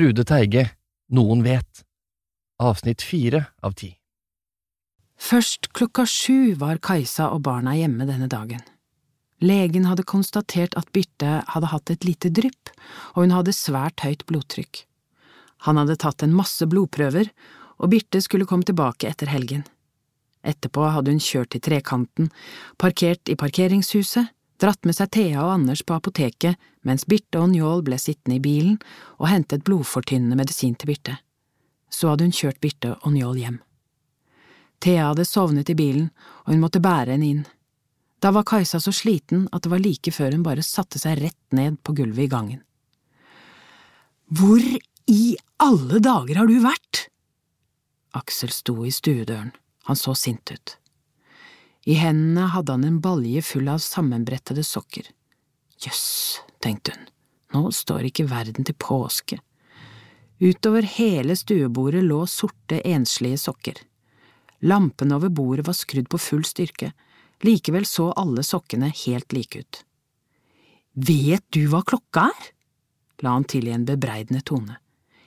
Trude Teige, Noen vet, avsnitt fire av ti. Først klokka sju var Kajsa og barna hjemme denne dagen. Legen hadde konstatert at Birte hadde hatt et lite drypp, og hun hadde svært høyt blodtrykk. Han hadde tatt en masse blodprøver, og Birte skulle komme tilbake etter helgen. Etterpå hadde hun kjørt til Trekanten, parkert i parkeringshuset, dratt med seg Thea og Anders på apoteket mens Birte og Njål ble sittende i bilen og hentet blodfortynnende medisin til Birte. Så hadde hun kjørt Birte og Njål hjem. Thea hadde sovnet i bilen, og hun måtte bære henne inn. Da var Kajsa så sliten at det var like før hun bare satte seg rett ned på gulvet i gangen. Hvor i alle dager har du vært? Aksel sto i stuedøren, han så sint ut. I hendene hadde han en balje full av sammenbrettede sokker. Jøss, tenkte hun, nå står ikke verden til påske. Utover hele stuebordet lå sorte, enslige sokker. Lampene over bordet var skrudd på full styrke, likevel så alle sokkene helt like ut. Vet du hva klokka er? la han til i en bebreidende tone.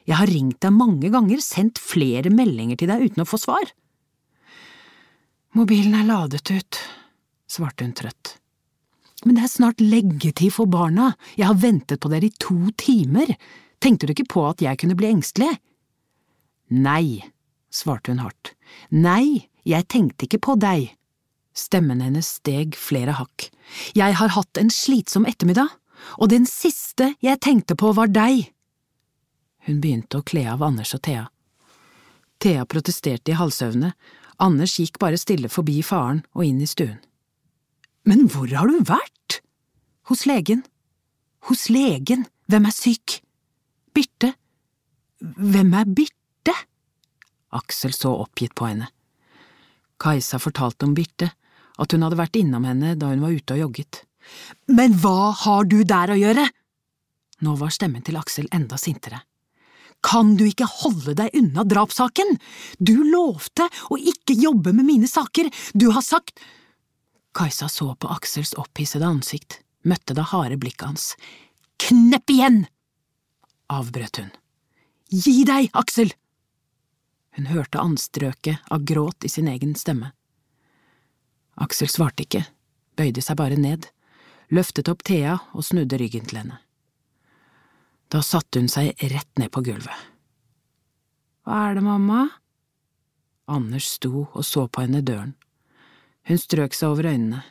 Jeg har ringt deg mange ganger, sendt flere meldinger til deg uten å få svar. Mobilen er ladet ut, svarte hun trøtt. Men det er snart leggetid for barna, jeg har ventet på dere i to timer, tenkte du ikke på at jeg kunne bli engstelig? Nei, svarte hun hardt, nei, jeg tenkte ikke på deg. Stemmen hennes steg flere hakk. Jeg har hatt en slitsom ettermiddag, og den siste jeg tenkte på var deg. Hun begynte å kle av Anders og Thea. Thea protesterte i halvsøvne, Anders gikk bare stille forbi faren og inn i stuen. Men hvor har du vært? Hos legen. Hos legen, hvem er syk? Birte. Hvem er Birte? Aksel så oppgitt på henne. Kajsa fortalte om Birte, at hun hadde vært innom henne da hun var ute og jogget. Men hva har du der å gjøre? Nå var stemmen til Aksel enda sintere. Kan du ikke holde deg unna drapssaken? Du lovte å ikke jobbe med mine saker, du har sagt… Kajsa så på Aksels opphissede ansikt, møtte det harde blikket hans. Knepp igjen! avbrøt hun. Gi deg, Aksel! Hun hørte anstrøket av gråt i sin egen stemme. Aksel svarte ikke, bøyde seg bare ned, løftet opp Thea og snudde ryggen til henne. Da satte hun seg rett ned på gulvet. Hva er det, mamma? Anders sto og så på henne i døren. Hun strøk seg over øynene.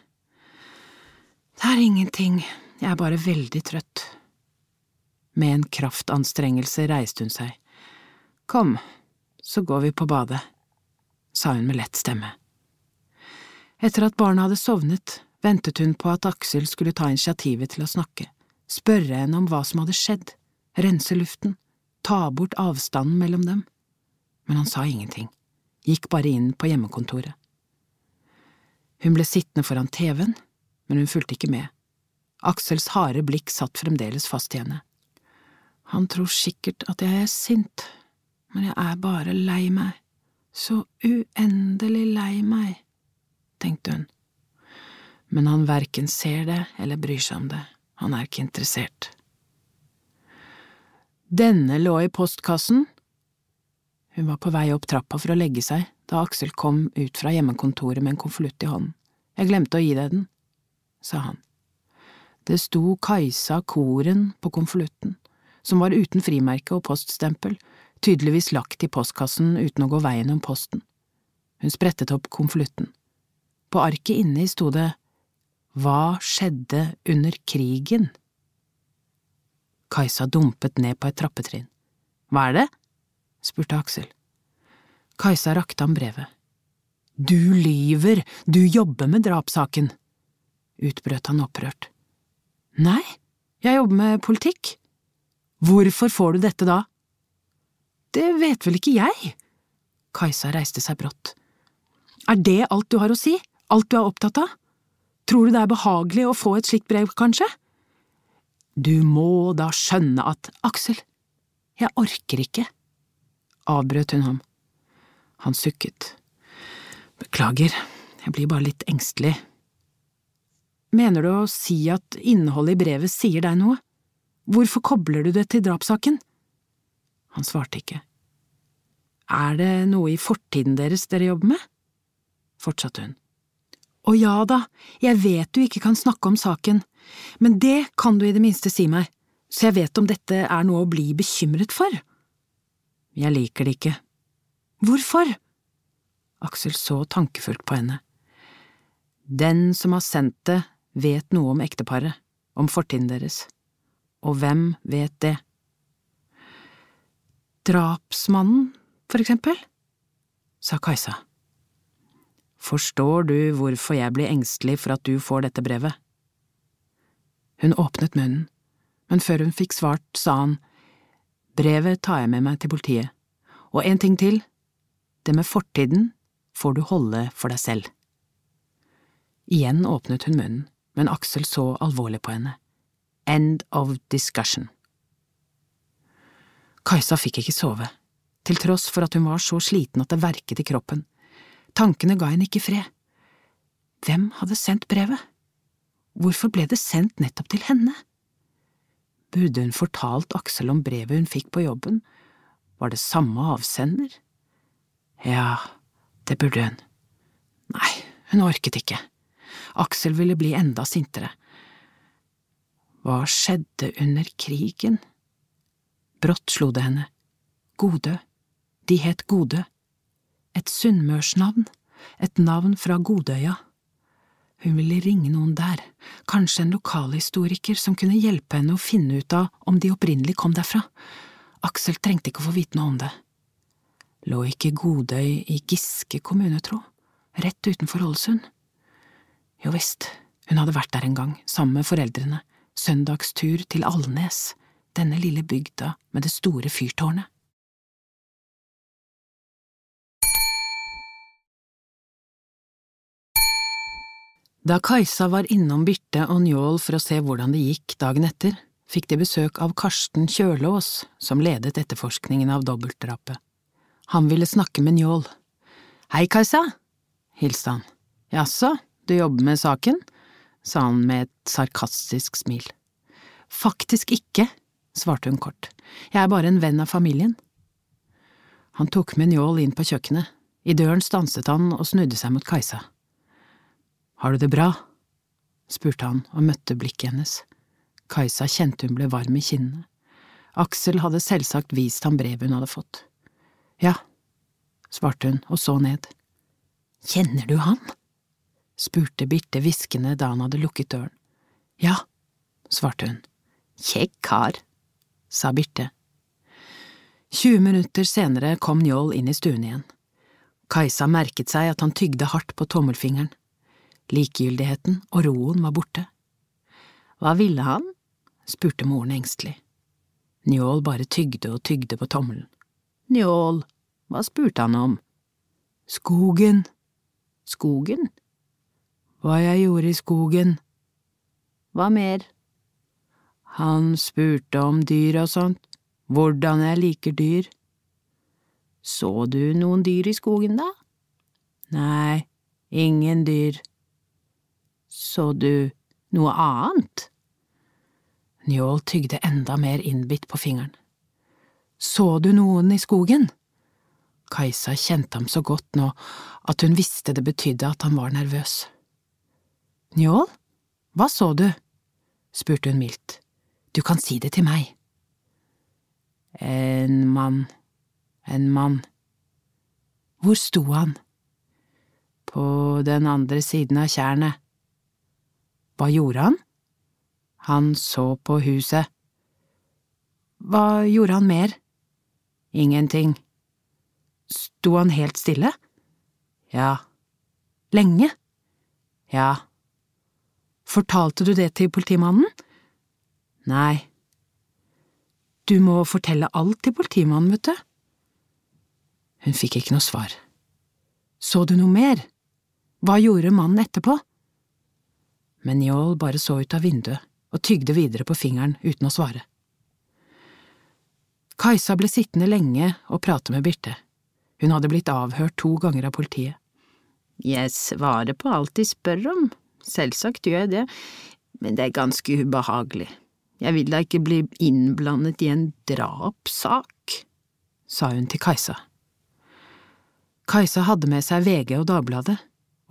Det er ingenting, jeg er bare veldig trøtt. Med en kraftanstrengelse reiste hun seg. Kom, så går vi på badet, sa hun med lett stemme. Etter at barna hadde sovnet, ventet hun på at Aksel skulle ta initiativet til å snakke, spørre henne om hva som hadde skjedd, rense luften, ta bort avstanden mellom dem. Men han sa ingenting, gikk bare inn på hjemmekontoret. Hun ble sittende foran TV-en, men hun fulgte ikke med. Aksels harde blikk satt fremdeles fast i henne. Han tror sikkert at jeg er sint, men jeg er bare lei meg, så uendelig lei meg, tenkte hun. Men han verken ser det eller bryr seg om det, han er ikke interessert. Denne lå i postkassen. Hun var på vei opp trappa for å legge seg da Aksel kom ut fra hjemmekontoret med en konvolutt i hånden. Jeg glemte å gi deg den, sa han. Det sto Kajsa Koren på konvolutten, som var uten frimerke og poststempel, tydeligvis lagt i postkassen uten å gå veien om posten. Hun sprettet opp konvolutten. På arket inni sto det Hva skjedde under krigen? Kajsa dumpet ned på et trappetrinn. Hva er det? spurte Aksel. Kajsa rakte ham brevet. Du lyver, du jobber med drapssaken, utbrøt han opprørt. Nei, jeg jobber med politikk. Hvorfor får du dette da? Det vet vel ikke jeg. Kajsa reiste seg brått. Er det alt du har å si, alt du er opptatt av? Tror du det er behagelig å få et slikt brev, kanskje? Du må da skjønne at… Aksel, jeg orker ikke, avbrøt hun ham. Han sukket. Beklager, jeg blir bare litt engstelig. Mener du å si at innholdet i brevet sier deg noe? Hvorfor kobler du det til drapssaken? Han svarte ikke. Er det noe i fortiden deres dere jobber med? fortsatte hun. Å ja da, jeg vet du ikke kan snakke om saken, men det kan du i det minste si meg, så jeg vet om dette er noe å bli bekymret for. Jeg liker det ikke. Hvorfor? Aksel så tankefullt på henne. Den som har sendt det, vet noe om ekteparet, om fortiden deres. Og hvem vet det? Drapsmannen, for eksempel, sa Kajsa. Forstår du hvorfor jeg blir engstelig for at du får dette brevet? Hun åpnet munnen, men før hun fikk svart, sa han, brevet tar jeg med meg til politiet, og en ting til, det med fortiden får du holde for deg selv. Igjen åpnet hun munnen, men Aksel så alvorlig på henne. End of discussion. Kajsa fikk ikke sove, til tross for at hun var så sliten at det verket i kroppen. Tankene ga henne ikke fred. Hvem hadde sendt brevet? Hvorfor ble det sendt nettopp til henne? Burde hun fortalt Aksel om brevet hun fikk på jobben, var det samme avsender? Ja, det burde hun. Nei, hun orket ikke. Aksel ville bli enda sintere. Hva skjedde under krigen? Brått slo det henne. Godø. De het Godø. Et sunnmørsnavn, et navn fra Godøya. Hun ville ringe noen der, kanskje en lokalhistoriker som kunne hjelpe henne å finne ut av om de opprinnelig kom derfra. Aksel trengte ikke å få vite noe om det. Lå ikke Godøy i Giske kommune, tro, rett utenfor Ålesund? Jo visst, hun hadde vært der en gang, sammen med foreldrene, søndagstur til Alnes, denne lille bygda med det store fyrtårnet. Da Kajsa var innom Birte og Njål for å se hvordan det gikk dagen etter, fikk de besøk av Karsten Kjølås, som ledet etterforskningen av dobbeltdrapet. Han ville snakke med Njål. Hei, Kajsa, hilste han. Jaså, du jobber med saken? sa han med et sarkastisk smil. Faktisk ikke, svarte hun kort, jeg er bare en venn av familien. Han tok med Njål inn på kjøkkenet. I døren stanset han og snudde seg mot Kajsa. Har du det bra? spurte han og møtte blikket hennes. Kajsa kjente hun ble varm i kinnene. Aksel hadde selvsagt vist ham brevet hun hadde fått. Ja, svarte hun og så ned. Kjenner du han? spurte Birte hviskende da han hadde lukket døren. Ja, svarte hun. Kjekk kar, sa Birte. 20 minutter senere kom Njål inn i stuen igjen. Kajsa merket seg at han tygde hardt på tommelfingeren. Likegyldigheten og roen var borte. Hva ville han? spurte moren engstelig. Njål bare tygde og tygde på tommelen. Njål, hva spurte han om? Skogen. Skogen? Hva jeg gjorde i skogen. Hva mer? Han spurte om dyr og sånt, hvordan jeg liker dyr. Så du noen dyr i skogen, da? Nei, ingen dyr. Så du noe annet? Njål tygde enda mer innbitt på fingeren. Så du noen i skogen? Kajsa kjente ham så godt nå at hun visste det betydde at han var nervøs. Njål, hva så du? spurte hun mildt. Du kan si det til meg. En mann, en mann. Hvor sto han? På den andre siden av tjernet. Hva gjorde han? Han så på huset. Hva gjorde han mer? Ingenting. Sto han helt stille? Ja. Lenge? Ja. Fortalte du det til politimannen? Nei. Du må fortelle alt til politimannen, vet du. Hun fikk ikke noe svar. Så du noe mer? Hva gjorde mannen etterpå? Men Njål bare så ut av vinduet og tygde videre på fingeren uten å svare. Kajsa ble sittende lenge og prate med Birte. Hun hadde blitt avhørt to ganger av politiet. Jeg svarer på alt de spør om, selvsagt gjør jeg det, men det er ganske ubehagelig. Jeg vil da ikke bli innblandet i en drapssak. sa hun til Kajsa. Kajsa hadde med seg VG og Dagbladet,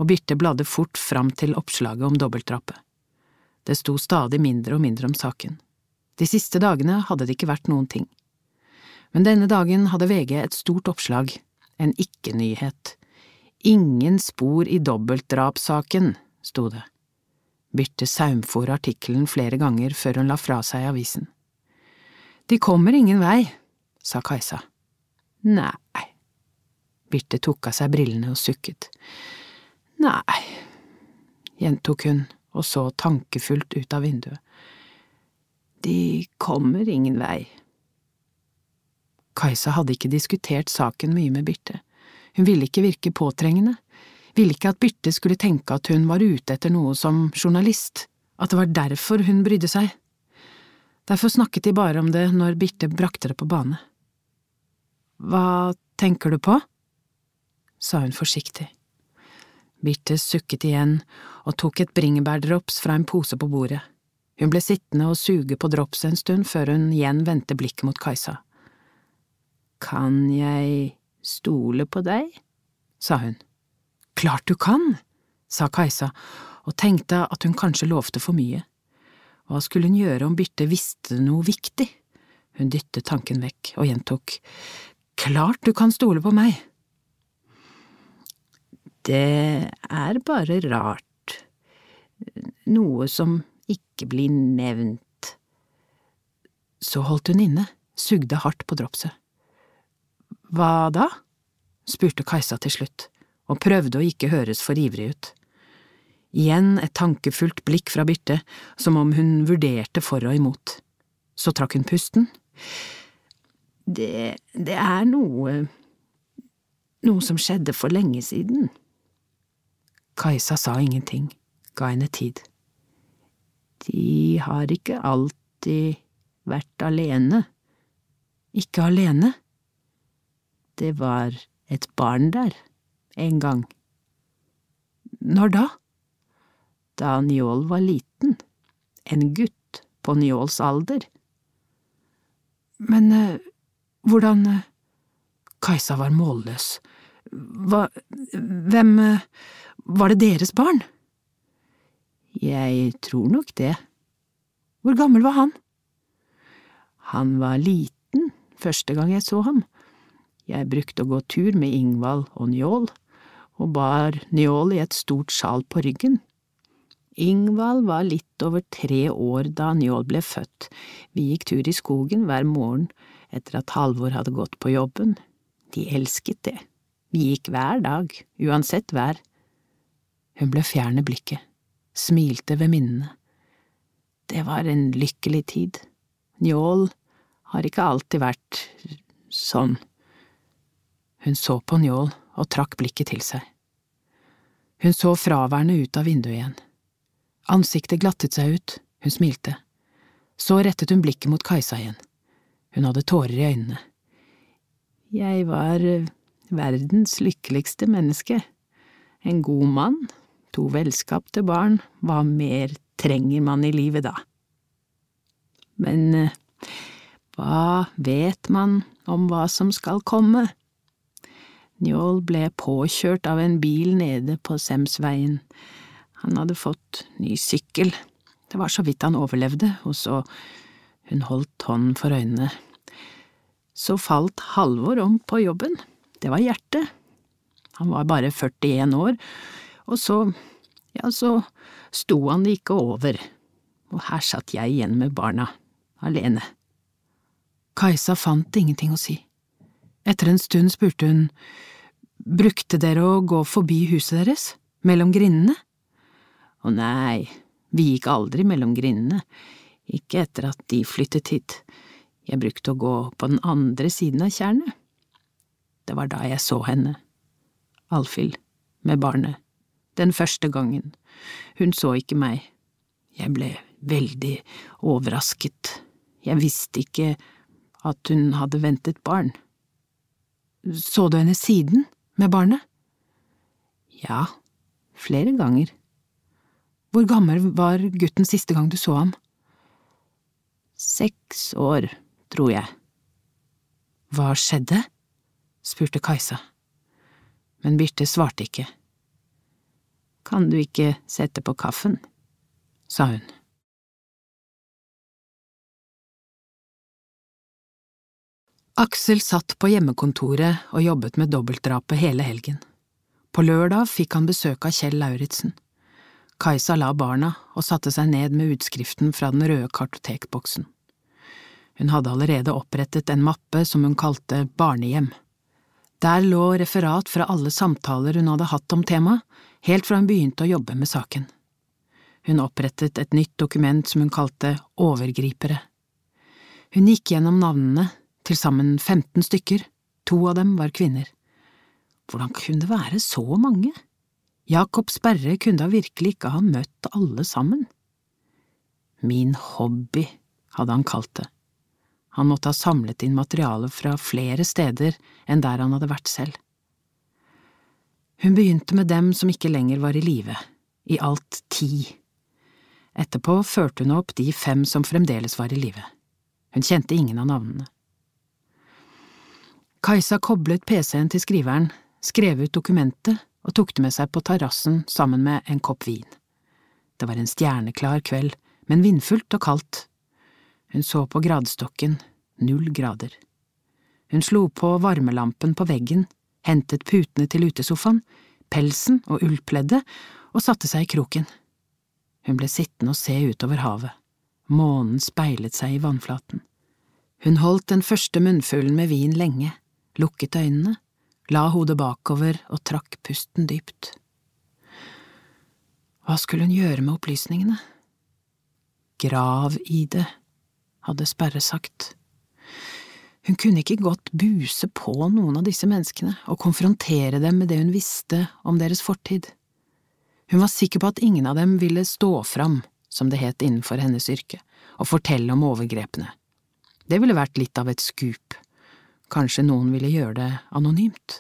og Birte bladde fort fram til oppslaget om dobbeltdrapet. Det sto stadig mindre og mindre om saken. De siste dagene hadde det ikke vært noen ting. Men denne dagen hadde VG et stort oppslag, en ikke-nyhet. Ingen spor i dobbeltdrapssaken, sto det. Birte saumfor artikkelen flere ganger før hun la fra seg avisen. De kommer ingen vei, sa Kajsa. Nei. Birte tok av seg brillene og sukket. Nei, gjentok hun og så tankefullt ut av vinduet. De kommer ingen vei. Kajsa hadde ikke diskutert saken mye med Birte. Hun ville ikke virke påtrengende, ville ikke at Birte skulle tenke at hun var ute etter noe som journalist, at det var derfor hun brydde seg. Derfor snakket de bare om det når Birte brakte det på bane. Hva tenker du på? sa hun forsiktig. Birte sukket igjen og tok et bringebærdrops fra en pose på bordet. Hun ble sittende og suge på dropset en stund før hun igjen vendte blikket mot Kajsa. Kan jeg stole på deg? sa hun. Klart du kan, sa Kajsa og tenkte at hun kanskje lovte for mye. Hva skulle hun gjøre om Birte visste noe viktig? Hun dyttet tanken vekk og gjentok. Klart du kan stole på meg. Det er bare rart. Noe som ikke blir nevnt. Så holdt hun inne, sugde hardt på dropset. Hva da? spurte Kajsa til slutt, og prøvde å ikke høres for ivrig ut. Igjen et tankefullt blikk fra Birte, som om hun vurderte for og imot. Så trakk hun pusten. Det… det er noe… noe som skjedde for lenge siden. Kajsa sa ingenting, ga henne tid. De har ikke alltid vært alene. Ikke alene? Det var et barn der, en gang. Når da? Da Njål var liten, en gutt på Njåls alder. Men eh, hvordan eh, Kajsa var målløs. Hva… hvem… Var det deres barn? Jeg tror nok det. Hvor gammel var han? Han var liten første gang jeg så ham. Jeg brukte å gå tur med Ingvald og Njål, og bar Njål i et stort sjal på ryggen. Ingvald var litt over tre år da Njål ble født, vi gikk tur i skogen hver morgen etter at Halvor hadde gått på jobben. De elsket det, vi gikk hver dag, uansett vær. Hun ble fjern i blikket, smilte ved minnene. Det var en lykkelig tid. Njål har ikke alltid vært sånn. Hun så på Njål og trakk blikket til seg. Hun så fraværende ut av vinduet igjen. Ansiktet glattet seg ut, hun smilte. Så rettet hun blikket mot Kajsa igjen. Hun hadde tårer i øynene. Jeg var eh, verdens lykkeligste menneske. En god mann, to velskapte barn, hva mer trenger man i livet da? Men eh, hva vet man om hva som skal komme? Njål ble påkjørt av en bil nede på Semsveien. Han hadde fått ny sykkel. Det var så vidt han overlevde, og så… Hun holdt hånden for øynene. Så falt Halvor om på jobben. Det var hjertet. Han var bare 41 år, og så… ja, så sto han det ikke over. Og her satt jeg igjen med barna, alene. Kajsa fant ingenting å si. Etter en stund spurte hun Brukte dere å gå forbi huset deres, mellom grindene? Å nei, vi gikk aldri mellom grindene, ikke etter at de flyttet hit, jeg brukte å gå på den andre siden av tjernet. Det var da jeg så henne, Alfhild, med barnet, den første gangen, hun så ikke meg, jeg ble veldig overrasket, jeg visste ikke at hun hadde ventet barn. Så du henne siden? med barnet? Ja, flere ganger. Hvor gammel var gutten siste gang du så ham? Seks år, tror jeg. Hva skjedde? spurte Kajsa, men Birte svarte ikke. Kan du ikke sette på kaffen? sa hun. Aksel satt på hjemmekontoret og jobbet med dobbeltdrapet hele helgen. På lørdag fikk han besøk av Kjell Lauritzen. Kajsa la barna og satte seg ned med utskriften fra den røde kartotekboksen. Hun hadde allerede opprettet en mappe som hun kalte Barnehjem. Der lå referat fra alle samtaler hun hadde hatt om temaet, helt fra hun begynte å jobbe med saken. Hun opprettet et nytt dokument som hun kalte Overgripere. Hun gikk gjennom navnene, til sammen 15 stykker, to av dem var kvinner. Hvordan kunne det være så mange? Jacob Sperre kunne da virkelig ikke ha møtt alle sammen. Min hobby, hadde han kalt det. Han måtte ha samlet inn materiale fra flere steder enn der han hadde vært selv. Hun begynte med dem som ikke lenger var i live, i alt ti. Etterpå førte hun opp de fem som fremdeles var i live. Hun kjente ingen av navnene. Kajsa koblet PC-en til skriveren, skrev ut dokumentet og tok det med seg på terrassen sammen med en kopp vin. Det var en stjerneklar kveld, men vindfullt og kaldt. Hun så på gradestokken, null grader. Hun slo på varmelampen på veggen, hentet putene til utesofaen, pelsen og ullpleddet og satte seg i kroken. Hun ble sittende og se utover havet. Månen speilet seg i vannflaten. Hun holdt den første munnfullen med vin lenge, lukket øynene, la hodet bakover og trakk pusten dypt. Hva skulle hun gjøre med opplysningene? Grav i det, hadde Sperre sagt. Hun kunne ikke godt buse på noen av disse menneskene og konfrontere dem med det hun visste om deres fortid. Hun var sikker på at ingen av dem ville stå fram, som det het innenfor hennes yrke, og fortelle om overgrepene. Det ville vært litt av et skup. Kanskje noen ville gjøre det anonymt.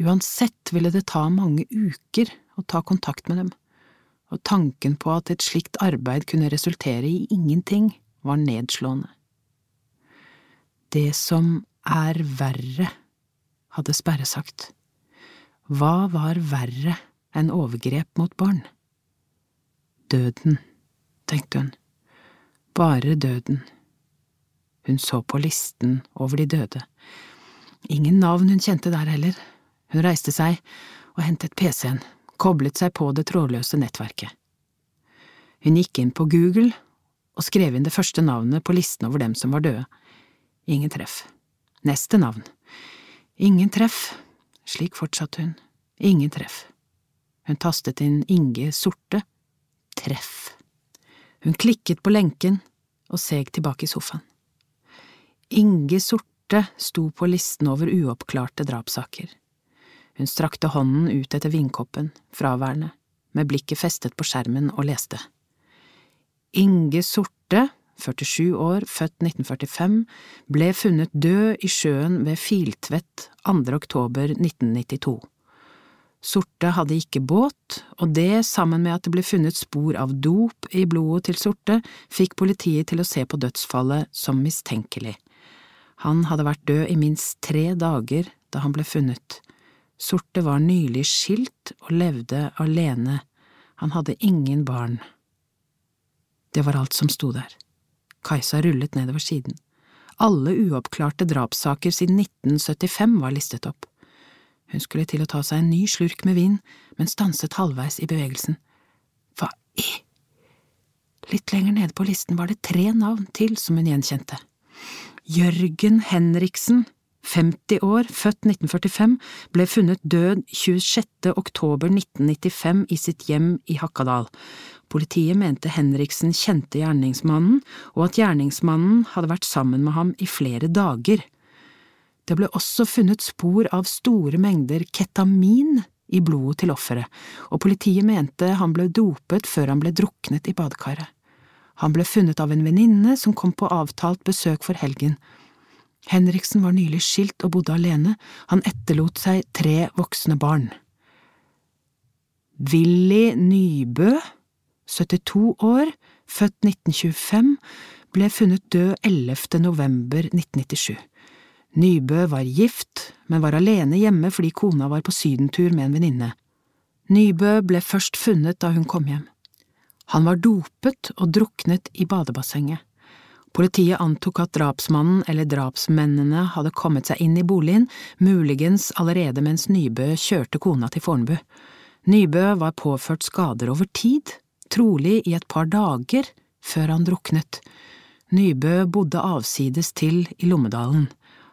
Uansett ville det ta mange uker å ta kontakt med dem, og tanken på at et slikt arbeid kunne resultere i ingenting, var nedslående. Det som er verre, hadde Sperre sagt. Hva var verre enn overgrep mot barn? Døden, tenkte hun. Bare døden. Hun så på listen over de døde. Ingen navn hun kjente der heller. Hun reiste seg og hentet PC-en, koblet seg på det trådløse nettverket. Hun gikk inn på Google og skrev inn det første navnet på listen over dem som var døde. Ingen treff. Neste navn. Ingen treff. Slik fortsatte hun. Ingen treff. Hun tastet inn Inge Sorte. Treff. Hun klikket på lenken og seg tilbake i sofaen. Inge Sorte sto på listen over uoppklarte drapssaker. Hun strakte hånden ut etter vindkoppen, fraværende, med blikket festet på skjermen og leste. Inge Sorte, 47 år, født 1945, ble funnet død i sjøen ved Filtvet 2. oktober 1992. Sorte hadde ikke båt, og det, sammen med at det ble funnet spor av dop i blodet til Sorte, fikk politiet til å se på dødsfallet som mistenkelig. Han hadde vært død i minst tre dager da han ble funnet. Sorte var nylig skilt og levde alene, han hadde ingen barn. Det var alt som sto der. Kajsa rullet nedover siden. Alle uoppklarte drapssaker siden 1975 var listet opp. Hun skulle til å ta seg en ny slurk med vin, men stanset halvveis i bevegelsen. Hva i… Litt lenger nede på listen var det tre navn til som hun gjenkjente. Jørgen Henriksen, 50 år, født 1945, ble funnet død 26. oktober 1995 i sitt hjem i Hakadal. Politiet mente Henriksen kjente gjerningsmannen, og at gjerningsmannen hadde vært sammen med ham i flere dager. Det ble også funnet spor av store mengder ketamin i blodet til offeret, og politiet mente han ble dopet før han ble druknet i badekaret. Han ble funnet av en venninne som kom på avtalt besøk for helgen. Henriksen var nylig skilt og bodde alene, han etterlot seg tre voksne barn. Willy Nybø 72 år, født 1925, ble funnet død 11. november 1997. Nybø var gift, men var alene hjemme fordi kona var på sydentur med en venninne. Nybø ble først funnet da hun kom hjem. Han var dopet og druknet i badebassenget. Politiet antok at drapsmannen eller drapsmennene hadde kommet seg inn i boligen, muligens allerede mens Nybø kjørte kona til Fornebu. Nybø var påført skader over tid, trolig i et par dager før han druknet. Nybø bodde avsides til i Lommedalen.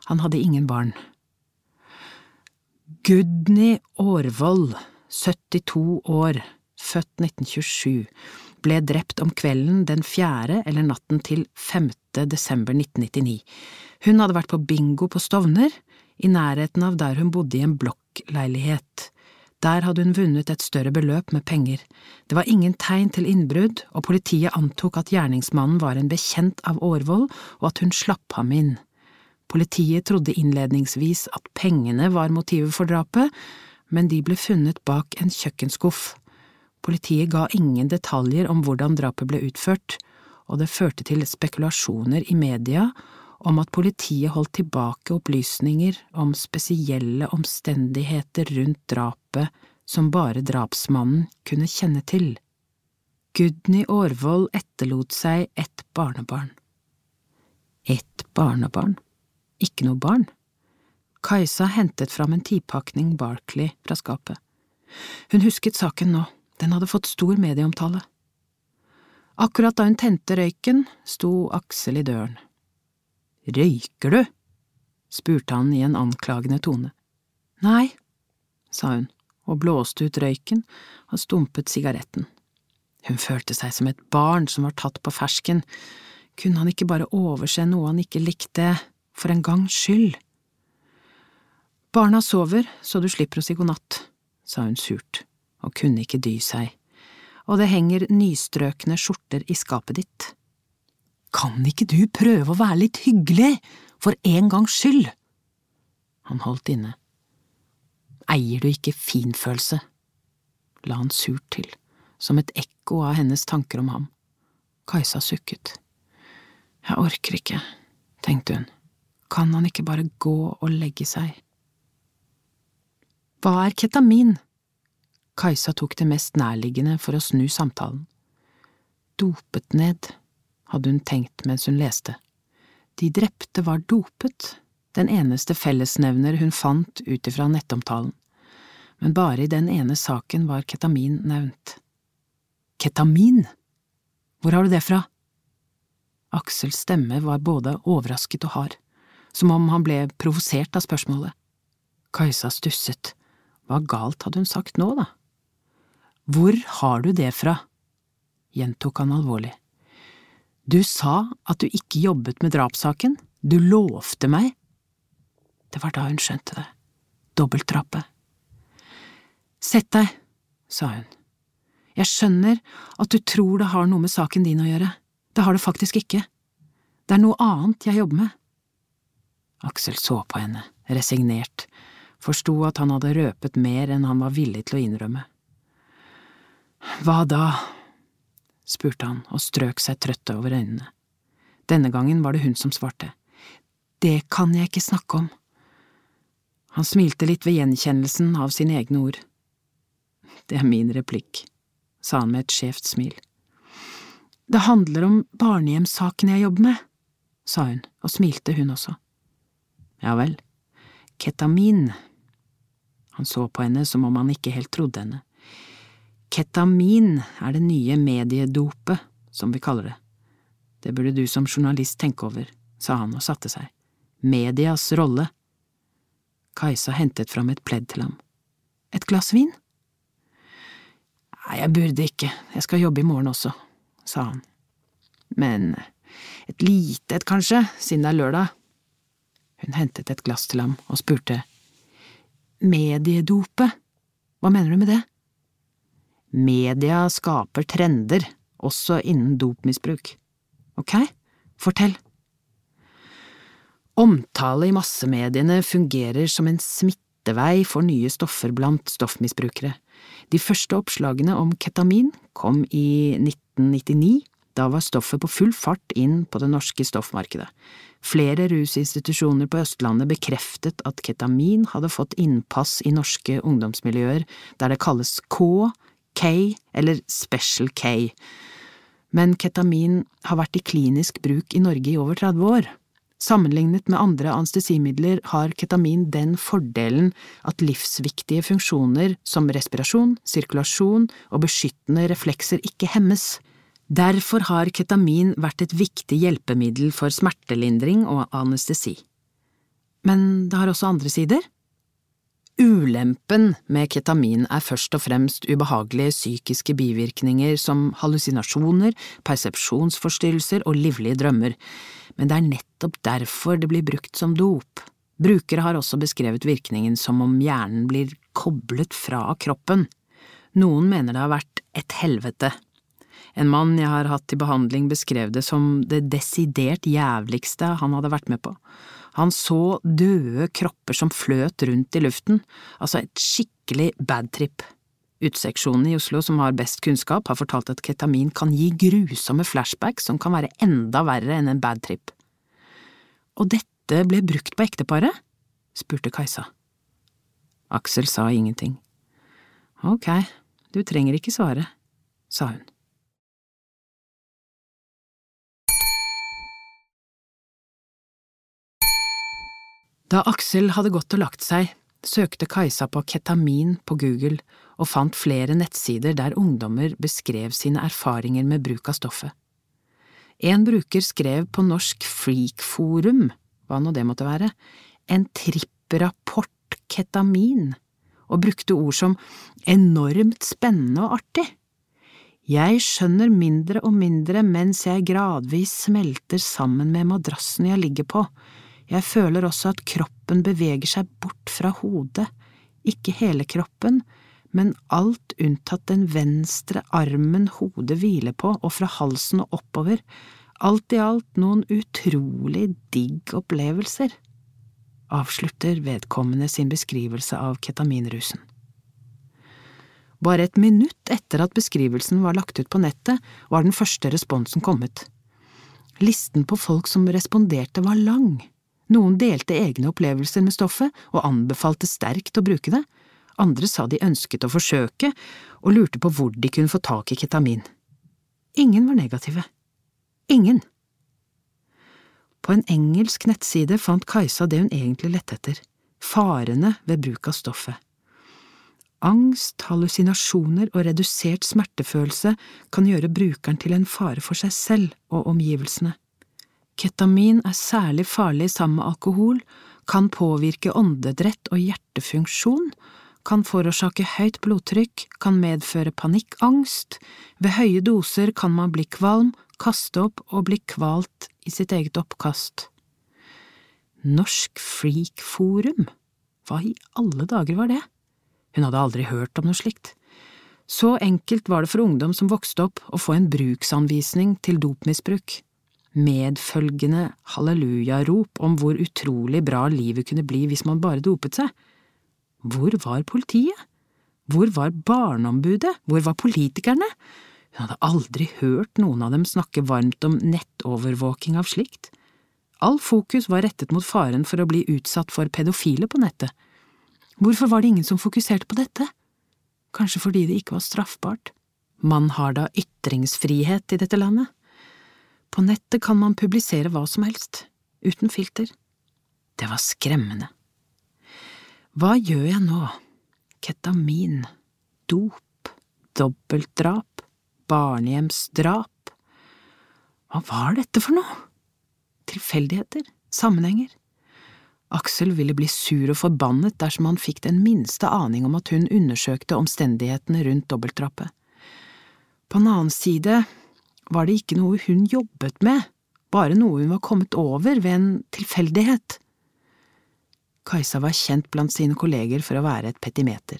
Han hadde ingen barn. Gudny Aarvold, 72 år, født 1927, ble drept om kvelden den fjerde eller natten til 5. desember 1999. Hun hadde vært på bingo på Stovner, i nærheten av der hun bodde i en blokkleilighet. Der hadde hun vunnet et større beløp med penger. Det var ingen tegn til innbrudd, og politiet antok at gjerningsmannen var en bekjent av Årvoll, og at hun slapp ham inn. Politiet trodde innledningsvis at pengene var motivet for drapet, men de ble funnet bak en kjøkkenskuff. Politiet ga ingen detaljer om hvordan drapet ble utført, og det førte til spekulasjoner i media om at politiet holdt tilbake opplysninger om spesielle omstendigheter rundt drapet som bare drapsmannen kunne kjenne til. Gudny Aarvold etterlot seg ett barnebarn. Ett barnebarn? Ikke noe barn? Kajsa hentet fram en tipakning Barkley fra skapet. Hun husket saken nå. Den hadde fått stor medieomtale. Akkurat da hun tente røyken, sto Aksel i døren. Røyker du? spurte han i en anklagende tone. Nei, sa hun og blåste ut røyken og stumpet sigaretten. Hun følte seg som et barn som var tatt på fersken. Kunne han ikke bare overse noe han ikke likte, for en gangs skyld? Barna sover, så du slipper å si god natt, sa hun surt og kunne ikke dy seg, og det henger nystrøkne skjorter i skapet ditt. Kan ikke du prøve å være litt hyggelig, for en gangs skyld? Han holdt inne. Eier du ikke finfølelse? la han surt til, som et ekko av hennes tanker om ham. Kajsa sukket. Jeg orker ikke, tenkte hun, kan han ikke bare gå og legge seg? Hva er ketamin? Kajsa tok det mest nærliggende for å snu samtalen. Dopet ned, hadde hun tenkt mens hun leste. De drepte var dopet, den eneste fellesnevner hun fant ut ifra nettomtalen, men bare i den ene saken var ketamin nevnt. Ketamin? Hvor har du det fra? Aksels stemme var både overrasket og hard, som om han ble provosert av spørsmålet. Kajsa stusset. Hva galt hadde hun sagt nå, da? Hvor har du det fra? gjentok han alvorlig. Du sa at du ikke jobbet med drapssaken, du lovte meg. Det var da hun skjønte det. Dobbeltdrapet. Sett deg, sa hun. Jeg skjønner at du tror det har noe med saken din å gjøre. Det har det faktisk ikke. Det er noe annet jeg jobber med. Aksel så på henne, resignert, forsto at han hadde røpet mer enn han var villig til å innrømme. Hva da? Spurte han og strøk seg trøtte over øynene. Denne gangen var det hun som svarte. Det kan jeg ikke snakke om. Han smilte litt ved gjenkjennelsen av sine egne ord. Det er min replikk, sa han med et skjevt smil. Det handler om barnehjemssaken jeg jobber med, sa hun, og smilte hun også. Ja vel, ketamin. Han så på henne som om han ikke helt trodde henne. Ketamin er det nye mediedopet, som vi kaller det. Det burde du som journalist tenke over, sa han og satte seg. Medias rolle. Kajsa hentet fram et pledd til ham. Et glass vin? Nei, jeg burde ikke, jeg skal jobbe i morgen også, sa han. Men et lite et, kanskje, siden det er lørdag. Hun hentet et glass til ham og spurte. Mediedopet, hva mener du med det? Media skaper trender, også innen dopmisbruk. Ok, fortell. Omtale i massemediene fungerer som en smittevei for nye stoffer blant stoffmisbrukere. De første oppslagene om ketamin kom i 1999, Da var stoffet på full fart inn på det norske stoffmarkedet. Flere rusinstitusjoner på Østlandet bekreftet at ketamin hadde fått innpass i norske ungdomsmiljøer der det kalles K, K eller Special K. Men ketamin har vært i klinisk bruk i Norge i over 30 år. Sammenlignet med andre anestesimidler har ketamin den fordelen at livsviktige funksjoner som respirasjon, sirkulasjon og beskyttende reflekser ikke hemmes. Derfor har ketamin vært et viktig hjelpemiddel for smertelindring og anestesi. Men det har også andre sider. Ulempen med ketamin er først og fremst ubehagelige psykiske bivirkninger som hallusinasjoner, persepsjonsforstyrrelser og livlige drømmer, men det er nettopp derfor det blir brukt som dop. Brukere har også beskrevet virkningen som om hjernen blir koblet fra kroppen. Noen mener det har vært et helvete en mann jeg har hatt til behandling beskrev det som det desidert jævligste han hadde vært med på. Han så døde kropper som fløt rundt i luften, altså et skikkelig bad trip. Uteseksjonen i Oslo som har best kunnskap, har fortalt at ketamin kan gi grusomme flashbacks som kan være enda verre enn en bad trip. Og dette ble brukt på ekteparet? spurte Kajsa. Aksel sa ingenting. Ok, du trenger ikke svare, sa hun. Da Aksel hadde gått og lagt seg, søkte Kajsa på ketamin på Google og fant flere nettsider der ungdommer beskrev sine erfaringer med bruk av stoffet. En bruker skrev på Norsk Freakforum, hva nå det måtte være, en tripprapport ketamin, og brukte ord som enormt spennende og artig. Jeg skjønner mindre og mindre mens jeg gradvis smelter sammen med madrassen jeg ligger på, jeg føler også at kroppen beveger seg bort fra hodet, ikke hele kroppen, men alt unntatt den venstre armen hodet hviler på og fra halsen og oppover, alt i alt noen utrolig digg opplevelser, avslutter vedkommende sin beskrivelse av ketaminrusen. Bare et minutt etter at beskrivelsen var lagt ut på nettet, var den første responsen kommet. Listen på folk som responderte var lang. Noen delte egne opplevelser med stoffet og anbefalte sterkt å bruke det, andre sa de ønsket å forsøke og lurte på hvor de kunne få tak i ketamin. Ingen var negative. Ingen. På en engelsk nettside fant Kajsa det hun egentlig lette etter, farene ved bruk av stoffet. Angst, hallusinasjoner og redusert smertefølelse kan gjøre brukeren til en fare for seg selv og omgivelsene. Ketamin er særlig farlig sammen med alkohol, kan påvirke åndedrett og hjertefunksjon, kan forårsake høyt blodtrykk, kan medføre panikkangst, ved høye doser kan man bli kvalm, kaste opp og bli kvalt i sitt eget oppkast. Norsk Freak-forum, hva i alle dager var det? Hun hadde aldri hørt om noe slikt. Så enkelt var det for ungdom som vokste opp å få en bruksanvisning til dopmisbruk medfølgende hallelujarop om hvor utrolig bra livet kunne bli hvis man bare dopet seg. Hvor var politiet? Hvor var barneombudet? Hvor var politikerne? Hun hadde aldri hørt noen av dem snakke varmt om nettovervåking av slikt. All fokus var rettet mot faren for å bli utsatt for pedofile på nettet. Hvorfor var det ingen som fokuserte på dette? Kanskje fordi det ikke var straffbart. Man har da ytringsfrihet i dette landet? På nettet kan man publisere hva som helst, uten filter. Det var skremmende. Hva gjør jeg nå? Ketamin, dop, dobbeltdrap, barnehjemsdrap… Hva var dette for noe? Tilfeldigheter, sammenhenger. Aksel ville bli sur og forbannet dersom han fikk den minste aning om at hun undersøkte omstendighetene rundt dobbeltdrapet. På en annen side var det ikke noe hun jobbet med, bare noe hun var kommet over ved en tilfeldighet. Kajsa var kjent blant sine kolleger for å være et petimeter.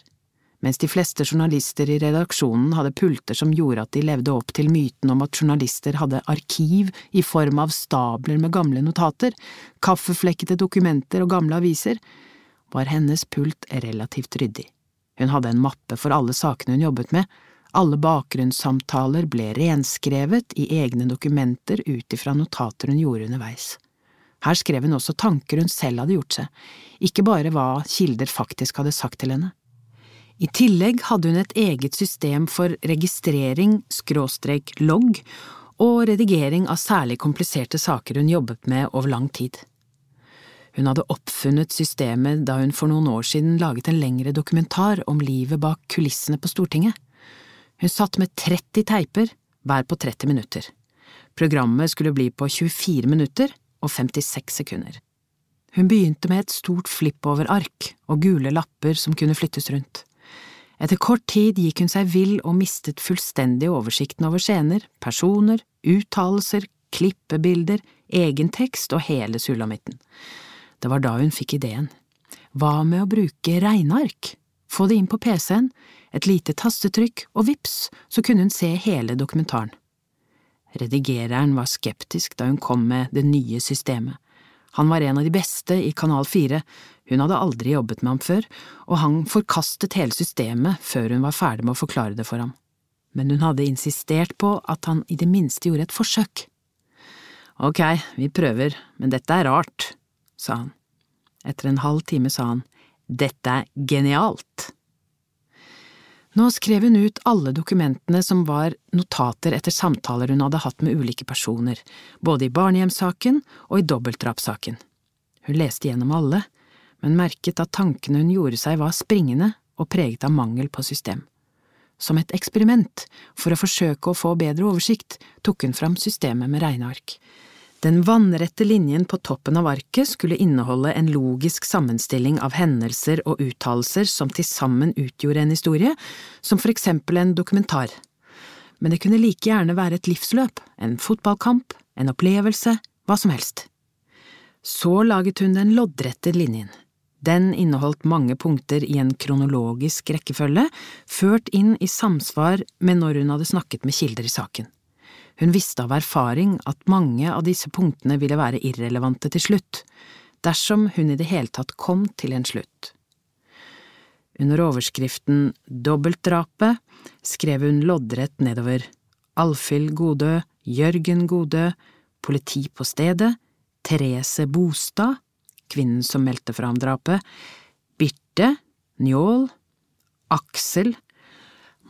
Mens de fleste journalister i redaksjonen hadde pulter som gjorde at de levde opp til myten om at journalister hadde arkiv i form av stabler med gamle notater, kaffeflekkete dokumenter og gamle aviser, var hennes pult relativt ryddig. Hun hadde en mappe for alle sakene hun jobbet med, Alle bakgrunnssamtaler ble renskrevet i egne dokumenter ut ifra notater hun gjorde underveis. Her skrev hun også tanker hun selv hadde gjort seg, ikke bare hva kilder faktisk hadde sagt til henne. I tillegg hadde hun et eget system for registrering, skråstrek logg, og redigering av særlig kompliserte saker hun jobbet med over lang tid. Hun hadde oppfunnet systemet da hun for noen år siden laget en lengre dokumentar om livet bak kulissene på Stortinget. Hun satt med 30 teiper, hver på 30 minutter. Programmet skulle bli på 24 minutter og 56 sekunder. Hun begynte med et stort flippover-ark og gule lapper som kunne flyttes rundt. Etter kort tid gikk hun seg vill og mistet fullstendig oversikten over scener, personer, uttalelser, klippebilder, egen tekst og hele sulamitten. Det var da hun fikk ideen. Hva med å bruke regneark? Få det inn på PC-en, et lite tastetrykk, og vips, så kunne hun se hele dokumentaren. Redigereren var skeptisk da hun kom med det nye systemet. Han var en av de beste i Kanal 4, hun hadde aldri jobbet med ham før, og han forkastet hele systemet før hun var ferdig med å forklare det for ham. Men hun hadde insistert på at han i det minste gjorde et forsøk. Ok, vi prøver, men dette er rart, sa han. Etter en halv time sa han, dette er genialt. Nå skrev hun ut alle dokumentene som var notater etter samtaler hun hadde hatt med ulike personer, både i barnehjemssaken og i dobbeltdrapssaken. Hun leste gjennom alle, men merket at tankene hun gjorde seg var springende og preget av mangel på system. Som et eksperiment, for å forsøke å få bedre oversikt, tok hun fram systemet med regneark. Den vannrette linjen på toppen av arket skulle inneholde en logisk sammenstilling av hendelser og uttalelser som til sammen utgjorde en historie, som for eksempel en dokumentar. Men det kunne like gjerne være et livsløp, en fotballkamp, en opplevelse, hva som helst. Så laget hun den loddrette linjen. Den inneholdt mange punkter i en kronologisk rekkefølge, ført inn i samsvar med når hun hadde snakket med kilder i saken. Hun visste av erfaring at mange av disse punktene ville være irrelevante til slutt, dersom hun i det hele tatt kom til en slutt. Under overskriften Dobbeltdrapet skrev hun loddrett nedover Alfhild Godø, Jørgen Godø, politi på stedet, Therese Bostad, kvinnen som meldte fra om drapet, Birte, Njål, Aksel,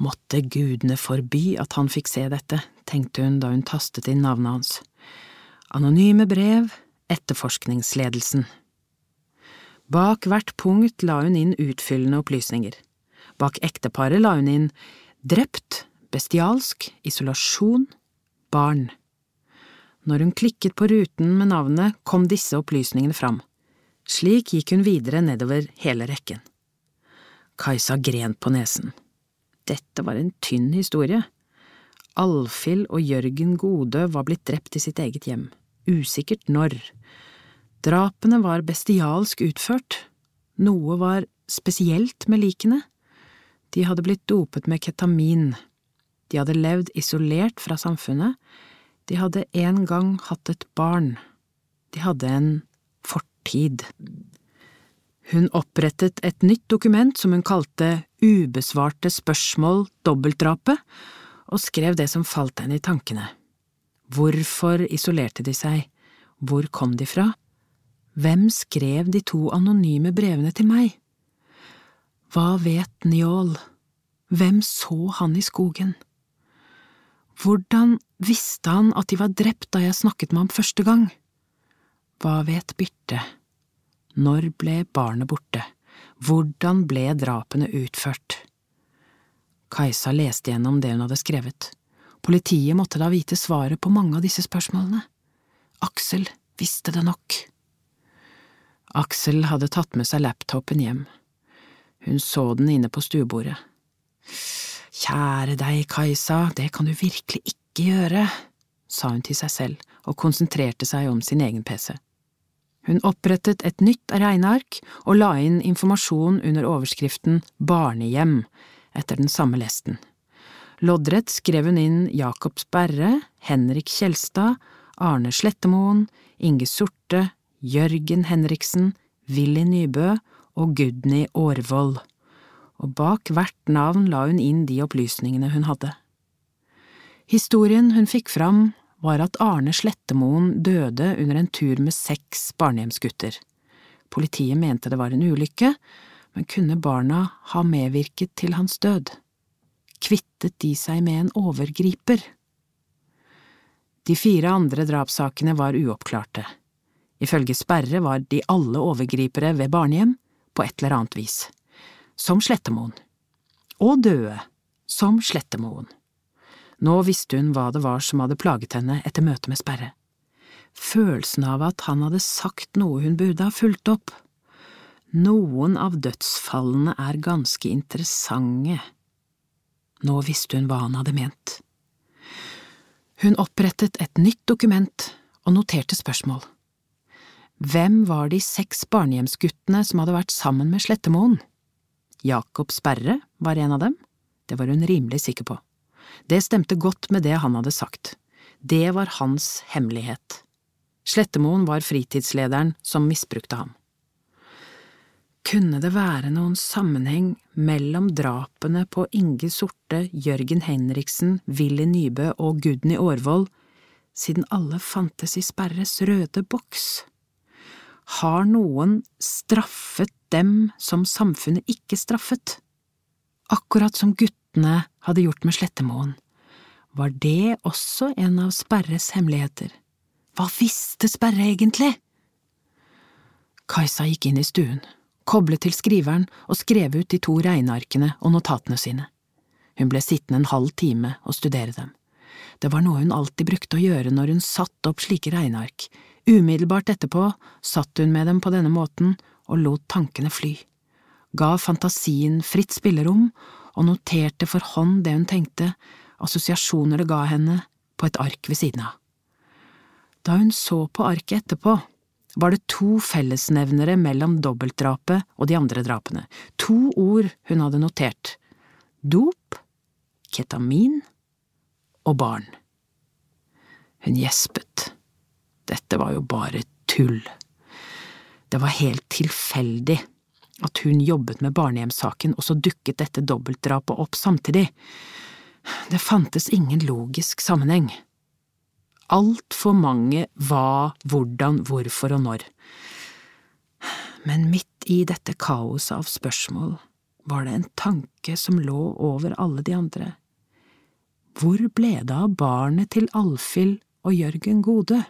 Måtte gudene forby at han fikk se dette, tenkte hun da hun tastet inn navnet hans. Anonyme brev, etterforskningsledelsen. Bak hvert punkt la hun inn utfyllende opplysninger. Bak ekteparet la hun inn drept, bestialsk, isolasjon, barn. Når hun klikket på ruten med navnet, kom disse opplysningene fram. Slik gikk hun videre nedover hele rekken. Kajsa gren på nesen. Dette var en tynn historie. Alfhild og Jørgen Godø var blitt drept i sitt eget hjem, usikkert når. Drapene var bestialsk utført, noe var spesielt med likene. De hadde blitt dopet med ketamin, de hadde levd isolert fra samfunnet, de hadde en gang hatt et barn, de hadde en fortid. Hun opprettet et nytt dokument som hun kalte Ubesvarte spørsmål dobbeltdrapet, og skrev det som falt henne i tankene. Hvorfor isolerte de seg, hvor kom de fra, hvem skrev de to anonyme brevene til meg? Hva vet Njål, hvem så han i skogen? Hvordan visste han at de var drept da jeg snakket med ham første gang? Hva vet Birte? Når ble barnet borte? Hvordan ble drapene utført? Kajsa leste gjennom det hun hadde skrevet. Politiet måtte da vite svaret på mange av disse spørsmålene. Aksel visste det nok. Aksel hadde tatt med seg laptopen hjem. Hun så den inne på stuebordet. Kjære deg, Kajsa, det kan du virkelig ikke gjøre, sa hun til seg selv og konsentrerte seg om sin egen pc. Hun opprettet et nytt regneark og la inn informasjon under overskriften Barnehjem, etter den samme lesten. Loddrett skrev hun inn Jakob Sperre, Henrik Kjelstad, Arne Slettemoen, Inge Sorte, Jørgen Henriksen, Willy Nybø og Gudny Aarvold, og bak hvert navn la hun inn de opplysningene hun hadde. Historien hun fikk fram, var at Arne Slettemoen døde under en tur med seks barnehjemsgutter. Politiet mente det var en ulykke, men kunne barna ha medvirket til hans død? Kvittet de seg med en overgriper? De fire andre drapssakene var uoppklarte. Ifølge Sperre var de alle overgripere ved barnehjem, på et eller annet vis. Som Slettemoen. Og døde, som Slettemoen. Nå visste hun hva det var som hadde plaget henne etter møtet med Sperre. Følelsen av at han hadde sagt noe hun burde ha fulgt opp. Noen av dødsfallene er ganske interessante. Nå visste hun hva han hadde ment. Hun opprettet et nytt dokument og noterte spørsmål. Hvem var de seks barnehjemsguttene som hadde vært sammen med Slettemoen? Jakob Sperre var en av dem, det var hun rimelig sikker på. Det stemte godt med det han hadde sagt. Det var hans hemmelighet. Slettemoen var fritidslederen som misbrukte ham. Kunne det være noen sammenheng mellom drapene på Inge Sorte, Jørgen Henriksen, Willy Nybø og Gudny Aarvold, siden alle fantes i Sperres røde boks? Har noen straffet dem som samfunnet ikke straffet? Akkurat som guttene hadde gjort med Slettemoen. Var det også en av Sperres hemmeligheter? Hva visste Sperre egentlig? Kajsa gikk inn i stuen koblet til skriveren og skrev ut de to regnearkene og notatene sine. Hun ble sittende en halv time og studere dem. Det var noe hun alltid brukte å gjøre når hun satte opp slike regneark. Umiddelbart etterpå satt hun med dem på denne måten og lot tankene fly, ga fantasien fritt spillerom og noterte for hånd det hun tenkte, assosiasjoner det ga henne, på et ark ved siden av. Da hun så på arket etterpå, var det to fellesnevnere mellom dobbeltdrapet og de andre drapene, to ord hun hadde notert – dop, ketamin og barn. Hun gjespet. Dette var jo bare tull. Det var helt tilfeldig at hun jobbet med barnehjemssaken, og så dukket dette dobbeltdrapet opp samtidig. Det fantes ingen logisk sammenheng altfor mange hva, hvordan, hvorfor og når. Men midt i dette kaoset av spørsmål var det en tanke som lå over alle de andre. Hvor ble det av barnet til Alfhild og Jørgen Gode?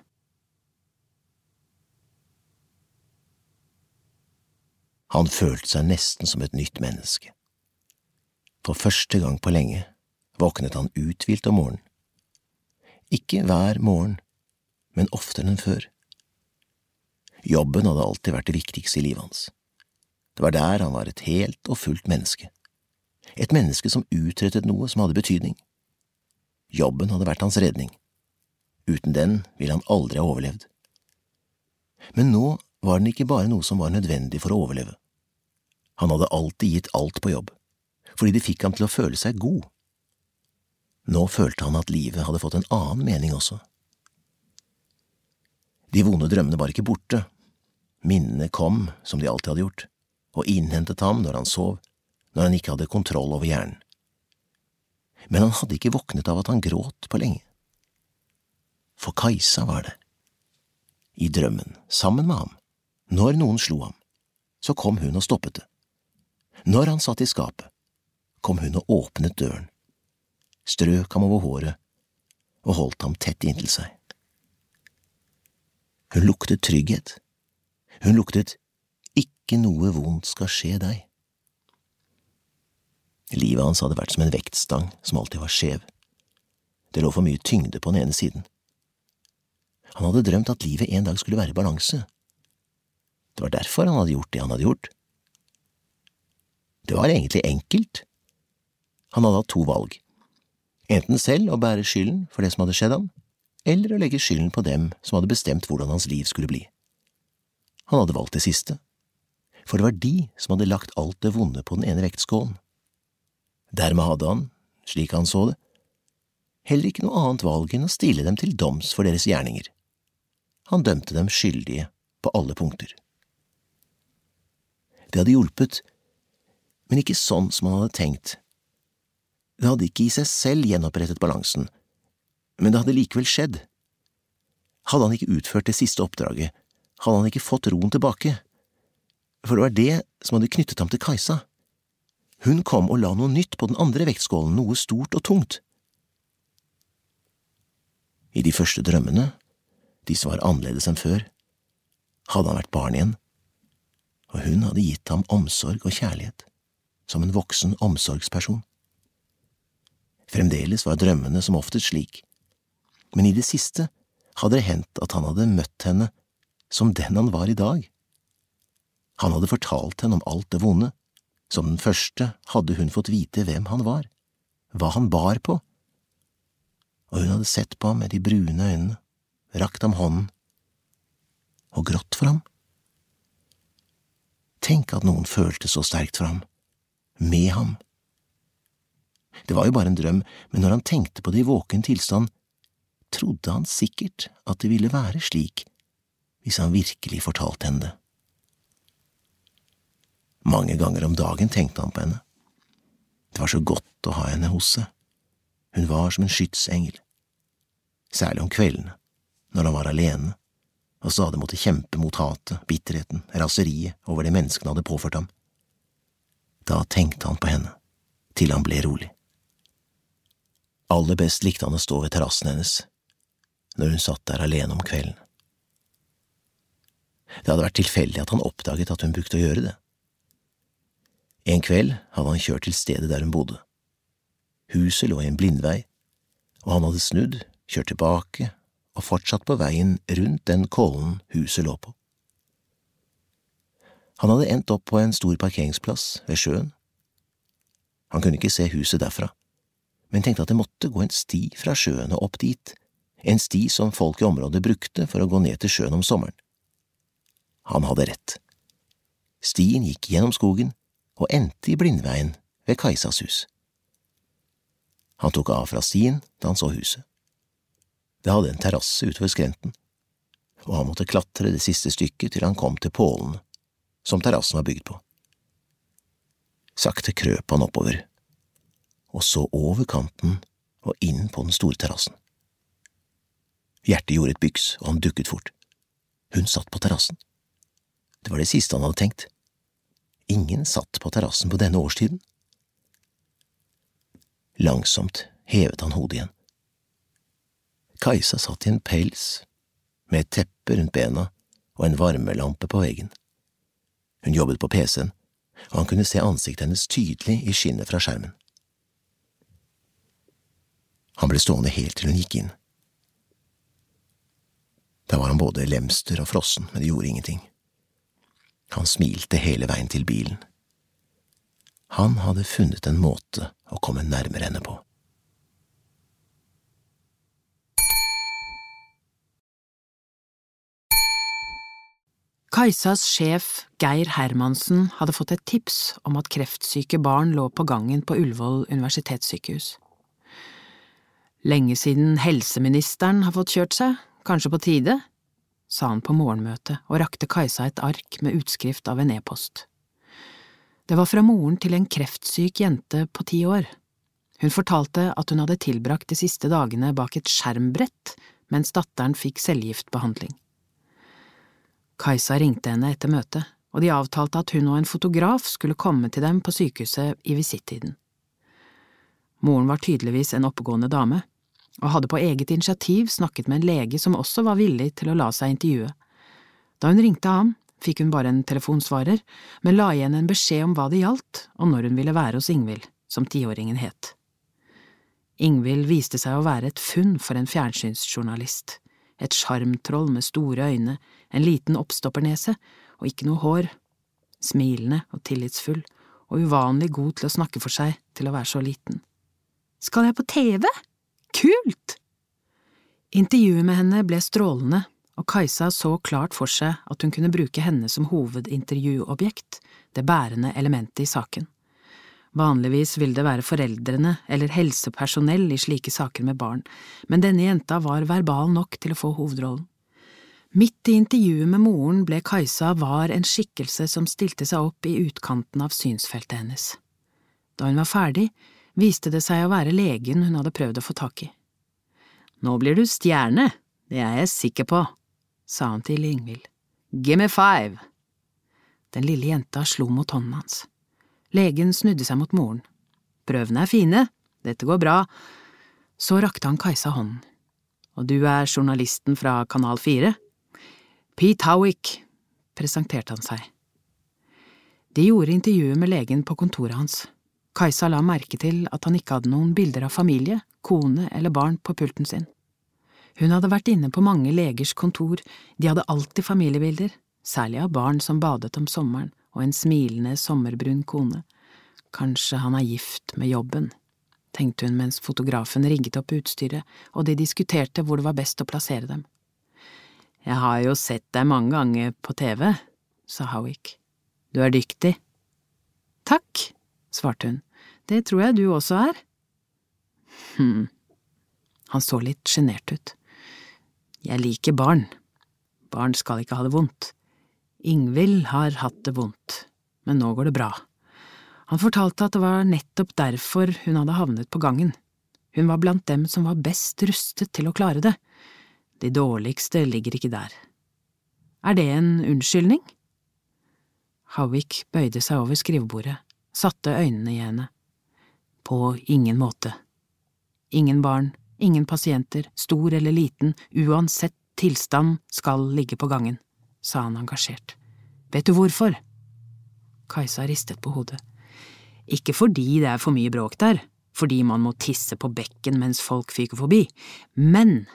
Han følte seg nesten som et nytt menneske. For første gang på lenge våknet han uthvilt om morgenen ikke hver morgen, men oftere enn før. Jobben hadde alltid vært det viktigste i livet hans. Det var der han var et helt og fullt menneske. Et menneske som utrettet noe som hadde betydning. Jobben hadde vært hans redning. Uten den ville han aldri ha overlevd. Men nå var den ikke bare noe som var nødvendig for å overleve. Han hadde alltid gitt alt på jobb, fordi det fikk ham til å føle seg god. Nå følte han at livet hadde fått en annen mening også. De vonde drømmene var ikke borte, minnene kom som de alltid hadde gjort, og innhentet ham når han sov, når han ikke hadde kontroll over hjernen. Men han hadde ikke våknet av at han gråt på lenge. For Kajsa var det. I drømmen, sammen med ham, når noen slo ham, så kom hun og stoppet det. Når han satt i skapet, kom hun og åpnet døren strøk ham over håret og holdt ham tett inntil seg. Hun luktet trygghet. Hun luktet ikke noe vondt skal skje deg. Livet hans hadde vært som en vektstang som alltid var skjev. Det lå for mye tyngde på den ene siden. Han hadde drømt at livet en dag skulle være i balanse. Det var derfor han hadde gjort det han hadde gjort. Det var egentlig enkelt. Han hadde hatt to valg enten selv å bære skylden for det som hadde skjedd ham, eller å legge skylden på dem som hadde bestemt hvordan hans liv skulle bli. Han hadde valgt det siste, for det var de som hadde lagt alt det vonde på den ene vektskålen. Dermed hadde han, slik han så det, heller ikke noe annet valg enn å stille dem til doms for deres gjerninger. Han dømte dem skyldige på alle punkter. Det hadde hjulpet, men ikke sånn som han hadde tenkt. Det hadde ikke i seg selv gjenopprettet balansen, men det hadde likevel skjedd. Hadde han ikke utført det siste oppdraget, hadde han ikke fått roen tilbake, for det var det som hadde knyttet ham til Kajsa. Hun kom og la noe nytt på den andre vektskålen, noe stort og tungt. I de første drømmene, de som var annerledes enn før, hadde han vært barn igjen, og hun hadde gitt ham omsorg og kjærlighet, som en voksen omsorgsperson. Fremdeles var drømmene som oftest slik, men i det siste hadde det hendt at han hadde møtt henne som den han var i dag. Han hadde fortalt henne om alt det vonde, som den første hadde hun fått vite hvem han var, hva han bar på, og hun hadde sett på ham med de brune øynene, rakt ham hånden og grått for ham. Tenk at noen følte så sterkt for ham, med ham. Det var jo bare en drøm, men når han tenkte på det i våken tilstand, trodde han sikkert at det ville være slik hvis han virkelig fortalte henne det. Mange ganger om dagen tenkte han på henne. Det var så godt å ha henne hos seg. Hun var som en skytsengel. Særlig om kveldene, når han var alene og stadig måtte kjempe mot hatet, bitterheten, raseriet over det menneskene hadde påført ham. Da tenkte han på henne, til han ble rolig. Aller best likte han å stå ved terrassen hennes, når hun satt der alene om kvelden. Det hadde vært tilfeldig at han oppdaget at hun brukte å gjøre det. En kveld hadde han kjørt til stedet der hun bodde. Huset lå i en blindvei, og han hadde snudd, kjørt tilbake og fortsatt på veien rundt den kålen huset lå på. Han hadde endt opp på en stor parkeringsplass ved sjøen. Han kunne ikke se huset derfra, men tenkte at det måtte gå en sti fra sjøen og opp dit, en sti som folk i området brukte for å gå ned til sjøen om sommeren. Han hadde rett. Stien gikk gjennom skogen og endte i Blindveien ved Kajsas hus. Han tok av fra stien da han så huset. Det hadde en terrasse utover skrenten, og han måtte klatre det siste stykket til han kom til pålene som terrassen var bygd på. Sakte krøp han oppover, og så over kanten og inn på den store terrassen. Hjertet gjorde et byks, og han dukket fort. Hun satt på terrassen. Det var det siste han hadde tenkt. Ingen satt på terrassen på denne årstiden. Langsomt hevet han hodet igjen. Kajsa satt i en pels, med et teppe rundt bena og en varmelampe på veggen. Hun jobbet på PC-en, og han kunne se ansiktet hennes tydelig i skinnet fra skjermen. Han ble stående helt til hun gikk inn. Da var han både lemster og frossen, men det gjorde ingenting. Han smilte hele veien til bilen. Han hadde funnet en måte å komme nærmere henne på. Kajsas sjef Geir Hermansen hadde fått et tips om at kreftsyke barn lå på gangen på Ullevål universitetssykehus. Lenge siden helseministeren har fått kjørt seg, kanskje på tide, sa han på morgenmøtet og rakte Kajsa et ark med utskrift av en e-post. Det var fra moren til en kreftsyk jente på ti år. Hun fortalte at hun hadde tilbrakt de siste dagene bak et skjermbrett mens datteren fikk cellegiftbehandling. Kajsa ringte henne etter møtet, og de avtalte at hun og en fotograf skulle komme til dem på sykehuset i visittiden. Moren var tydeligvis en oppegående dame, og hadde på eget initiativ snakket med en lege som også var villig til å la seg intervjue. Da hun ringte ham, fikk hun bare en telefonsvarer, men la igjen en beskjed om hva det gjaldt, og når hun ville være hos Ingvild, som tiåringen het. Ingvild viste seg å være et funn for en fjernsynsjournalist et sjarmtroll med store øyne, en liten oppstoppernese og ikke noe hår, smilende og tillitsfull og uvanlig god til å snakke for seg til å være så liten. Skal jeg på TV? Kult! Intervjuet med henne ble strålende, og Kajsa så klart for seg at hun kunne bruke henne som hovedintervjuobjekt, det bærende elementet i saken. Vanligvis vil det være foreldrene eller helsepersonell i slike saker med barn, men denne jenta var verbal nok til å få hovedrollen. Midt i intervjuet med moren ble Kajsa var en skikkelse som stilte seg opp i utkanten av synsfeltet hennes. Da hun var ferdig, viste det seg å være legen hun hadde prøvd å få tak i. Nå blir du stjerne, det er jeg sikker på, sa han til Ingvild. Gimme five. Den lille jenta slo mot hånden hans. Legen snudde seg mot moren. Prøvene er fine, dette går bra. Så rakte han Kajsa hånden. Og du er journalisten fra Kanal 4? Pete Howick, presenterte han seg. De gjorde intervjuet med legen på kontoret hans. Kajsa la merke til at han ikke hadde noen bilder av familie, kone eller barn på pulten sin. Hun hadde vært inne på mange legers kontor, de hadde alltid familiebilder, særlig av barn som badet om sommeren og en smilende, sommerbrun kone. Kanskje han er gift med jobben, tenkte hun mens fotografen rigget opp utstyret og de diskuterte hvor det var best å plassere dem. Jeg har jo sett deg mange ganger på TV, sa Howick. Du er dyktig. Takk, svarte hun, det tror jeg du også er. Hm. Han så litt sjenert ut. Jeg liker barn. Barn skal ikke ha det vondt. Ingvild har hatt det vondt, men nå går det bra. Han fortalte at det var nettopp derfor hun hadde havnet på gangen. Hun var blant dem som var best rustet til å klare det. De dårligste ligger ikke der. Er det en unnskyldning? Howick bøyde seg over skrivebordet, satte øynene i henne. På ingen måte. Ingen barn, Ingen pasienter, stor eller liten, uansett tilstand, skal ligge på gangen, sa han engasjert. Vet du hvorfor? Kajsa ristet på hodet. Ikke fordi det er for mye bråk der, fordi man må tisse på bekken mens folk fyker forbi, men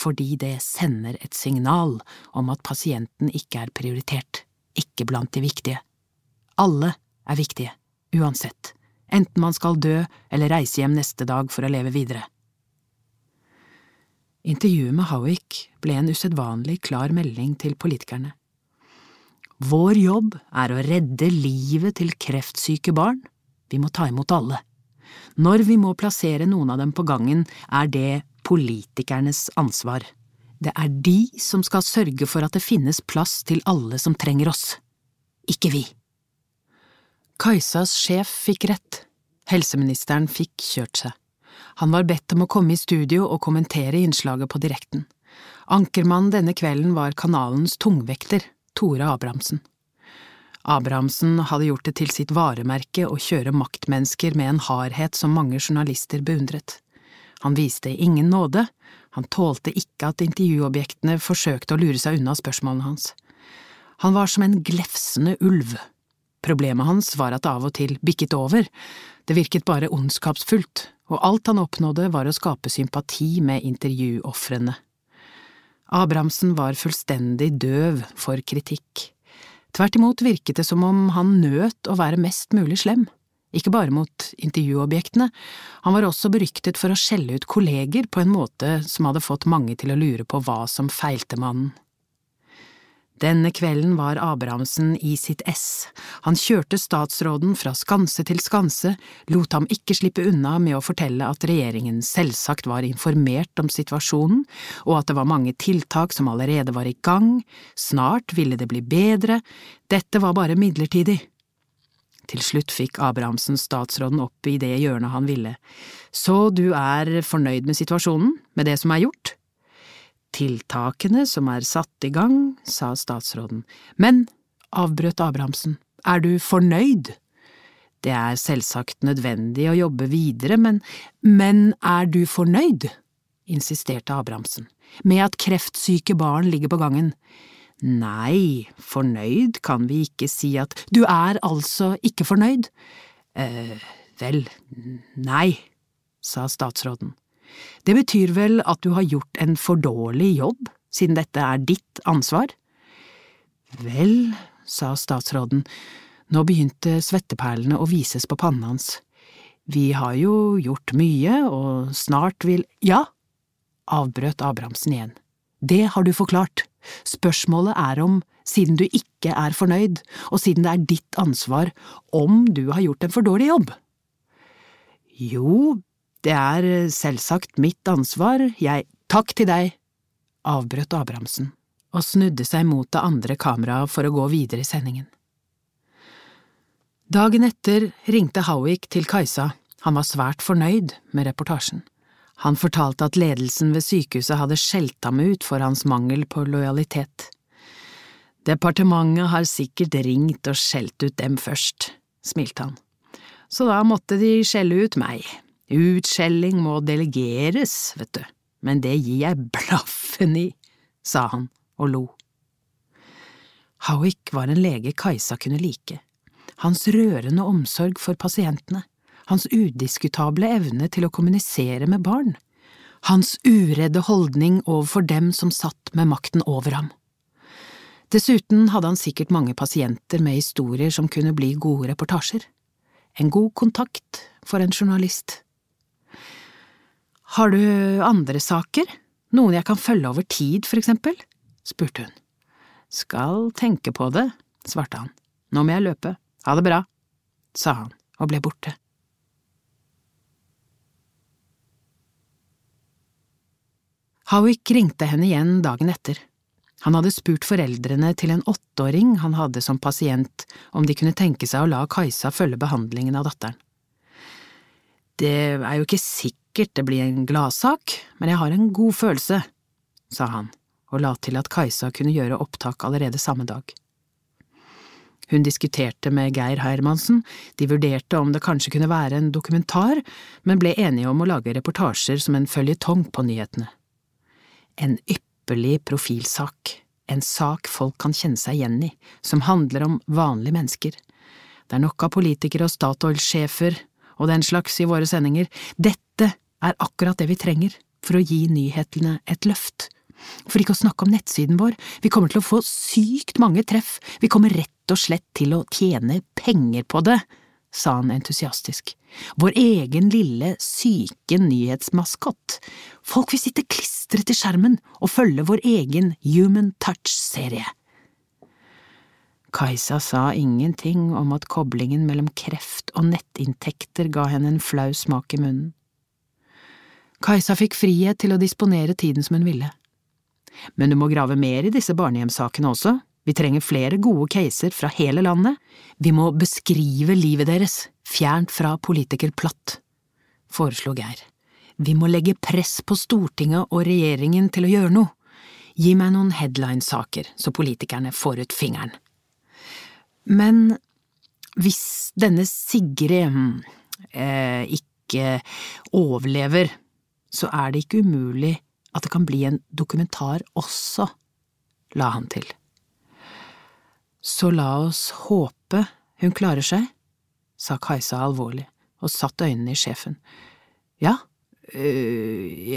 fordi det sender et signal om at pasienten ikke er prioritert, ikke blant de viktige. Alle er viktige, uansett, enten man skal dø eller reise hjem neste dag for å leve videre. Intervjuet med Howick ble en usedvanlig klar melding til politikerne. Vår jobb er å redde livet til kreftsyke barn. Vi må ta imot alle. Når vi må plassere noen av dem på gangen, er det politikernes ansvar. Det er de som skal sørge for at det finnes plass til alle som trenger oss. Ikke vi. Kajsas sjef fikk rett. Helseministeren fikk kjørt seg. Han var bedt om å komme i studio og kommentere innslaget på direkten. Ankermann denne kvelden var kanalens tungvekter, Tore Abrahamsen. Abrahamsen hadde gjort det til sitt varemerke å kjøre maktmennesker med en hardhet som mange journalister beundret. Han viste ingen nåde, han tålte ikke at intervjuobjektene forsøkte å lure seg unna spørsmålene hans. Han var som en glefsende ulv. Problemet hans var at det av og til bikket over, det virket bare ondskapsfullt, og alt han oppnådde var å skape sympati med intervjuofrene. Abrahamsen var fullstendig døv for kritikk. Tvert imot virket det som om han nøt å være mest mulig slem, ikke bare mot intervjuobjektene, han var også beryktet for å skjelle ut kolleger på en måte som hadde fått mange til å lure på hva som feilte mannen. Denne kvelden var Abrahamsen i sitt ess. Han kjørte statsråden fra skanse til skanse, lot ham ikke slippe unna med å fortelle at regjeringen selvsagt var informert om situasjonen, og at det var mange tiltak som allerede var i gang, snart ville det bli bedre, dette var bare midlertidig. Til slutt fikk Abrahamsen statsråden opp i det hjørnet han ville. Så du er fornøyd med situasjonen, med det som er gjort? Tiltakene som er satt i gang, sa statsråden, men, avbrøt Abrahamsen, er du fornøyd? Det er selvsagt nødvendig å jobbe videre, men… Men er du fornøyd? insisterte Abrahamsen, med at kreftsyke barn ligger på gangen. Nei, fornøyd kan vi ikke si at… Du er altså ikke fornøyd? eh, vel, nei, sa statsråden. Det betyr vel at du har gjort en for dårlig jobb, siden dette er ditt ansvar? Vel, sa statsråden, nå begynte svetteperlene å vises på pannen hans. Vi har jo gjort mye, og snart vil… Ja, avbrøt Abrahamsen igjen. Det har du forklart. Spørsmålet er om, siden du ikke er fornøyd, og siden det er ditt ansvar, om du har gjort en for dårlig jobb. Jo, det er eh, selvsagt mitt ansvar, jeg… Takk til deg, avbrøt Abrahamsen og snudde seg mot det andre kameraet for å gå videre i sendingen. Dagen etter ringte Howick til Kajsa, han var svært fornøyd med reportasjen. Han fortalte at ledelsen ved sykehuset hadde skjelt ham ut for hans mangel på lojalitet. Departementet har sikkert ringt og skjelt ut dem først, smilte han. Så da måtte de skjelle ut meg. Utskjelling må delegeres, vet du, men det gir jeg blaffen i, sa han og lo. Howick var en lege Kajsa kunne like. Hans rørende omsorg for pasientene, hans udiskutable evne til å kommunisere med barn, hans uredde holdning overfor dem som satt med makten over ham. Dessuten hadde han sikkert mange pasienter med historier som kunne bli gode reportasjer. En god kontakt for en journalist. Har du andre saker, noen jeg kan følge over tid, for eksempel? spurte hun. Skal tenke på det, svarte han. Nå må jeg løpe. Ha det bra, sa han og ble borte. Howick ringte henne igjen dagen etter. Han hadde spurt foreldrene til en åtteåring han hadde som pasient om de kunne tenke seg å la Kajsa følge behandlingen av datteren. Det er jo ikke sikkert det blir en gladsak, men jeg har en god følelse, sa han og la til at Kajsa kunne gjøre opptak allerede samme dag. Hun diskuterte med Geir Hermansen, de vurderte om det kanskje kunne være en dokumentar, men ble enige om å lage reportasjer som en føljetong på nyhetene. En ypperlig profilsak, en sak folk kan kjenne seg igjen i, som handler om vanlige mennesker. Det er nok av politikere og Statoil-sjefer og den slags i våre sendinger. Dette er akkurat det vi trenger for å gi nyhetene et løft. For ikke å snakke om nettsiden vår, vi kommer til å få sykt mange treff, vi kommer rett og slett til å tjene penger på det, sa han entusiastisk. Vår egen lille, syke nyhetsmaskott. Folk vil sitte klistret til skjermen og følge vår egen Human Touch-serie. Kajsa sa ingenting om at koblingen mellom kreft og nettinntekter ga henne en flau smak i munnen. Kajsa fikk frihet til å disponere tiden som hun ville. Men du må grave mer i disse barnehjemssakene også, vi trenger flere gode caser fra hele landet, vi må beskrive livet deres, fjernt fra politikerplatt, foreslo Geir. Vi må legge press på Stortinget og regjeringen til å gjøre noe. Gi meg noen headline-saker, så politikerne får ut fingeren. Men hvis denne Sigrid eh, ikke overlever, så er det ikke umulig at det kan bli en dokumentar også, la han til. Så la oss håpe hun klarer seg, sa Kajsa alvorlig og satt øynene i sjefen. Ja, øh,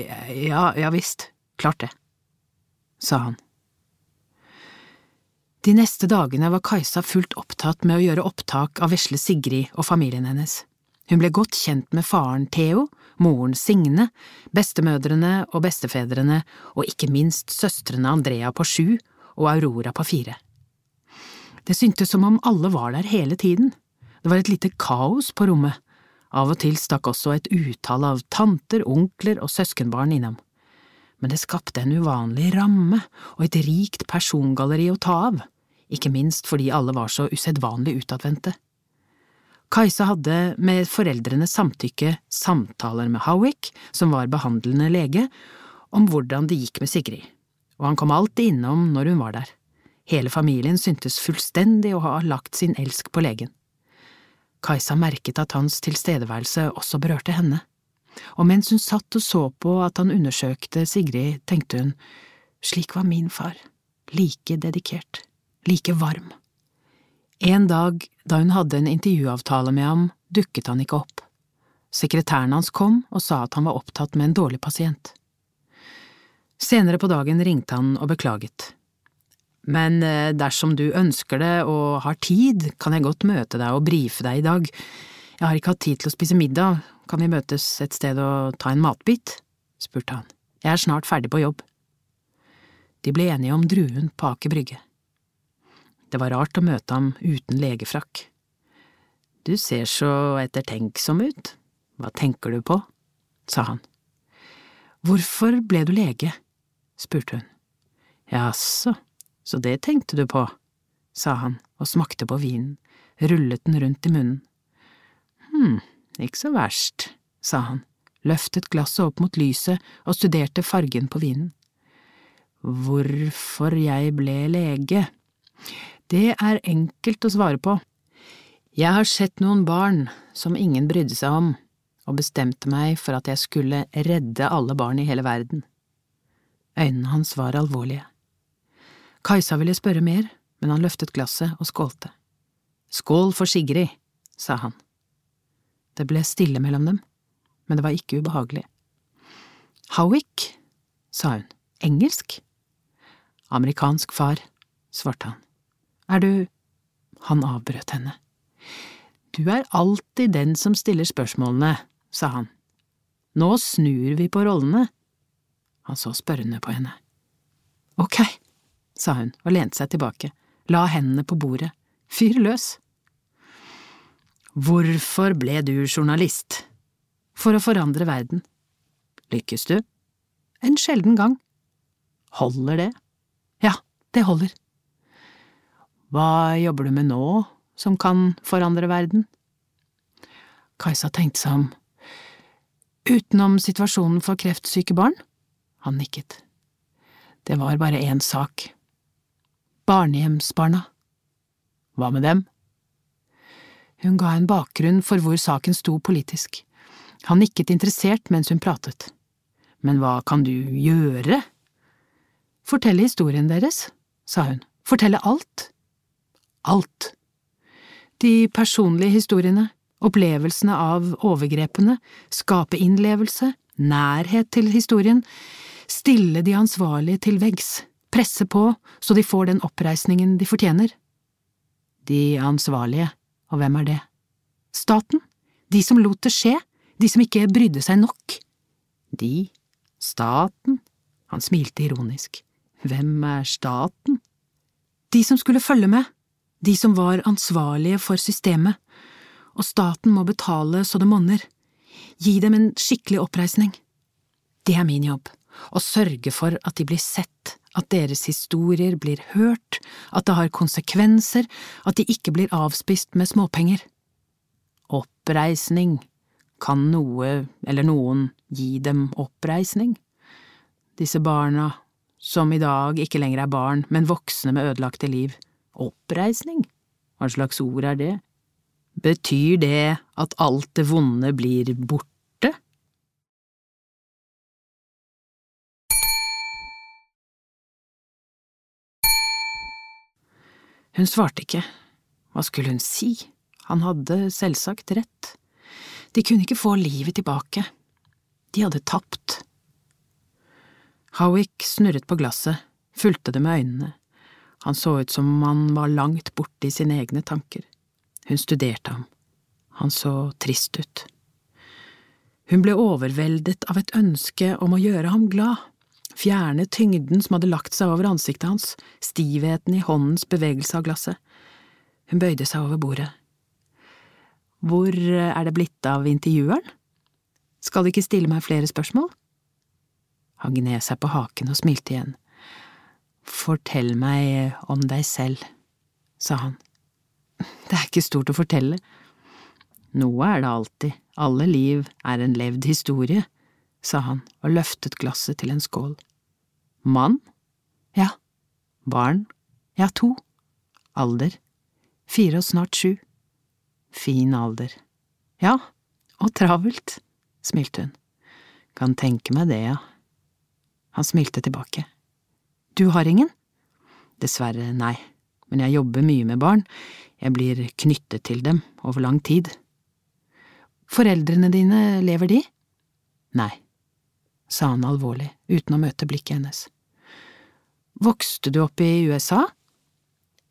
ja, ja visst, klart det, sa han. De neste dagene var Kajsa fullt opptatt med å gjøre opptak av vesle Sigrid og familien hennes. Hun ble godt kjent med faren Theo, moren Signe, bestemødrene og bestefedrene og ikke minst søstrene Andrea på sju og Aurora på fire. Det syntes som om alle var der hele tiden. Det var et lite kaos på rommet. Av og til stakk også et utall av tanter, onkler og søskenbarn innom. Men det skapte en uvanlig ramme og et rikt persongalleri å ta av, ikke minst fordi alle var så usedvanlig utadvendte. Kajsa hadde med foreldrenes samtykke samtaler med Howick, som var behandlende lege, om hvordan det gikk med Sigrid, og han kom alltid innom når hun var der. Hele familien syntes fullstendig å ha lagt sin elsk på legen. Kajsa merket at hans tilstedeværelse også berørte henne, og mens hun satt og så på at han undersøkte Sigrid, tenkte hun, slik var min far, like dedikert, like varm. En dag da hun hadde en intervjuavtale med ham, dukket han ikke opp. Sekretæren hans kom og sa at han var opptatt med en dårlig pasient. Senere på dagen ringte han og beklaget. Men eh, dersom du ønsker det og har tid, kan jeg godt møte deg og brife deg i dag. Jeg har ikke hatt tid til å spise middag, kan vi møtes et sted og ta en matbit? spurte han. Jeg er snart ferdig på jobb. De ble enige om druen på Aker Brygge. Det var rart å møte ham uten legefrakk. Du ser så ettertenksom ut, hva tenker du på? sa han. Hvorfor ble du lege? spurte hun. Jaså, så det tenkte du på, sa han og smakte på vinen. rullet den rundt i munnen. Hm, ikke så verst, sa han, løftet glasset opp mot lyset og studerte fargen på vinen. Hvorfor jeg ble lege? Det er enkelt å svare på. Jeg har sett noen barn som ingen brydde seg om, og bestemte meg for at jeg skulle redde alle barn i hele verden. Øynene hans var alvorlige. Kajsa ville spørre mer, men han løftet glasset og skålte. Skål for Sigrid, sa han. Det ble stille mellom dem, men det var ikke ubehagelig. Howick, sa hun, engelsk? Amerikansk far, svarte han. Er du… Han avbrøt henne. Du er alltid den som stiller spørsmålene, sa han. Nå snur vi på rollene. Han så spørrende på henne. Ok, sa hun og lente seg tilbake, la hendene på bordet, fyr løs. Hvorfor ble du journalist? For å forandre verden. Lykkes du? En sjelden gang. Holder det? Ja, det holder. Hva jobber du med nå som kan forandre verden? Kajsa tenkte seg om. Utenom situasjonen for kreftsyke barn? Han nikket. Det var bare én sak. Barnehjemsbarna. Hva med dem? Hun ga en bakgrunn for hvor saken sto politisk. Han nikket interessert mens hun pratet. Men hva kan du gjøre? Fortelle historien deres, sa hun. Fortelle alt. Alt. De personlige historiene, opplevelsene av overgrepene, skape innlevelse, nærhet til historien, stille de ansvarlige til veggs, presse på så de får den oppreisningen de fortjener. De ansvarlige, og hvem er det? Staten? De som lot det skje? De som ikke brydde seg nok? De? Staten? Han smilte ironisk. Hvem er staten? De som skulle følge med, de som var ansvarlige for systemet, og staten må betale så det monner. Gi dem en skikkelig oppreisning. Det er min jobb å sørge for at de blir sett, at deres historier blir hørt, at det har konsekvenser, at de ikke blir avspist med småpenger. Oppreisning, kan noe eller noen gi dem oppreisning? Disse barna, som i dag ikke lenger er barn, men voksne med ødelagte liv, oppreisning, hva slags ord er det? Betyr det at alt det vonde blir borte? Hun svarte ikke. Hva skulle hun si? Han hadde selvsagt rett. De kunne ikke få livet tilbake. De hadde tapt. Howick snurret på glasset, fulgte det med øynene. Han så ut som om han var langt borte i sine egne tanker. Hun studerte ham. Han så trist ut. Hun ble overveldet av et ønske om å gjøre ham glad fjerne tyngden som hadde lagt seg over ansiktet hans, stivheten i håndens bevegelse av glasset. Hun bøyde seg over bordet. Hvor er det blitt av intervjueren? Skal du ikke stille meg flere spørsmål? Han gned seg på haken og smilte igjen. Fortell meg om deg selv, sa han. Det er ikke stort å fortelle. Noe er det alltid, alle liv er en levd historie, sa han og løftet glasset til en skål. Mann? Ja. Barn? Ja, to. Alder? Fire og snart sju. Fin alder. Ja, og travelt, smilte hun. Kan tenke meg det, ja. Han smilte tilbake. Du har ingen? Dessverre, nei, men jeg jobber mye med barn, jeg blir knyttet til dem over lang tid. Foreldrene dine, lever de? Nei sa han alvorlig, uten å møte blikket hennes. Vokste du opp i USA?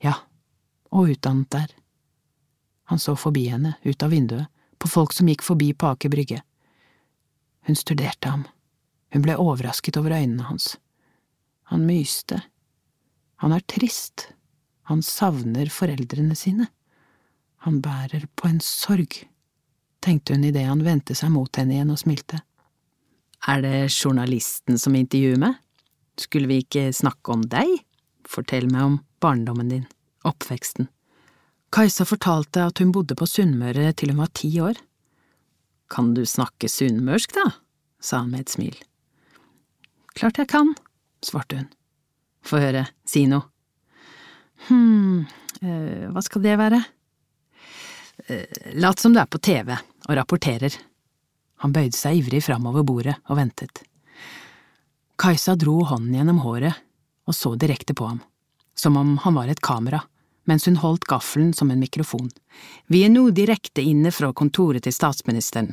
Ja, og utdannet der. Han så forbi henne, ut av vinduet, på folk som gikk forbi på Aker Brygge. Hun studerte ham. Hun ble overrasket over øynene hans. Han myste. Han er trist. Han savner foreldrene sine. Han bærer på en sorg, tenkte hun idet han vendte seg mot henne igjen og smilte. Er det journalisten som intervjuer meg? Skulle vi ikke snakke om deg? Fortell meg om barndommen din, oppveksten. Kajsa fortalte at hun bodde på Sunnmøre til hun var ti år. Kan du snakke sunnmørsk, da? sa han med et smil. Klart jeg kan, svarte hun. Få høre, si noe. Hm, eh, hva skal det være? Eh, lat som du er på TV og rapporterer. Han bøyde seg ivrig framover bordet og ventet. Kajsa dro hånden gjennom håret og så direkte på ham, som om han var et kamera, mens hun holdt gaffelen som en mikrofon. Vi er nå direkte inne fra kontoret til statsministeren.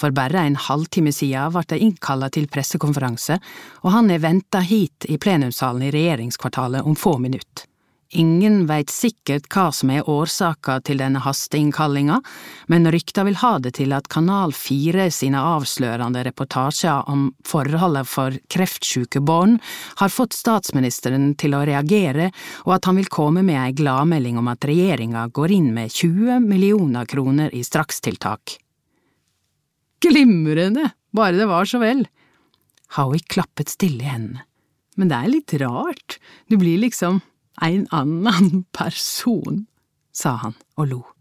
For bare en halvtime siden ble jeg innkalla til pressekonferanse, og han er venta hit i plenumssalen i regjeringskvartalet om få minutter. Ingen veit sikkert hva som er årsaka til denne hasteinnkallinga, men rykta vil ha det til at Kanal 4 sine avslørende reportasjer om forholdet for kreftsjuke barn har fått statsministeren til å reagere, og at han vil komme med ei gladmelding om at regjeringa går inn med 20 millioner kroner i strakstiltak. Glimrende, bare det var så vel. Howie klappet stille i hendene. Men det er litt rart, du blir liksom en annen person, sa han og lo.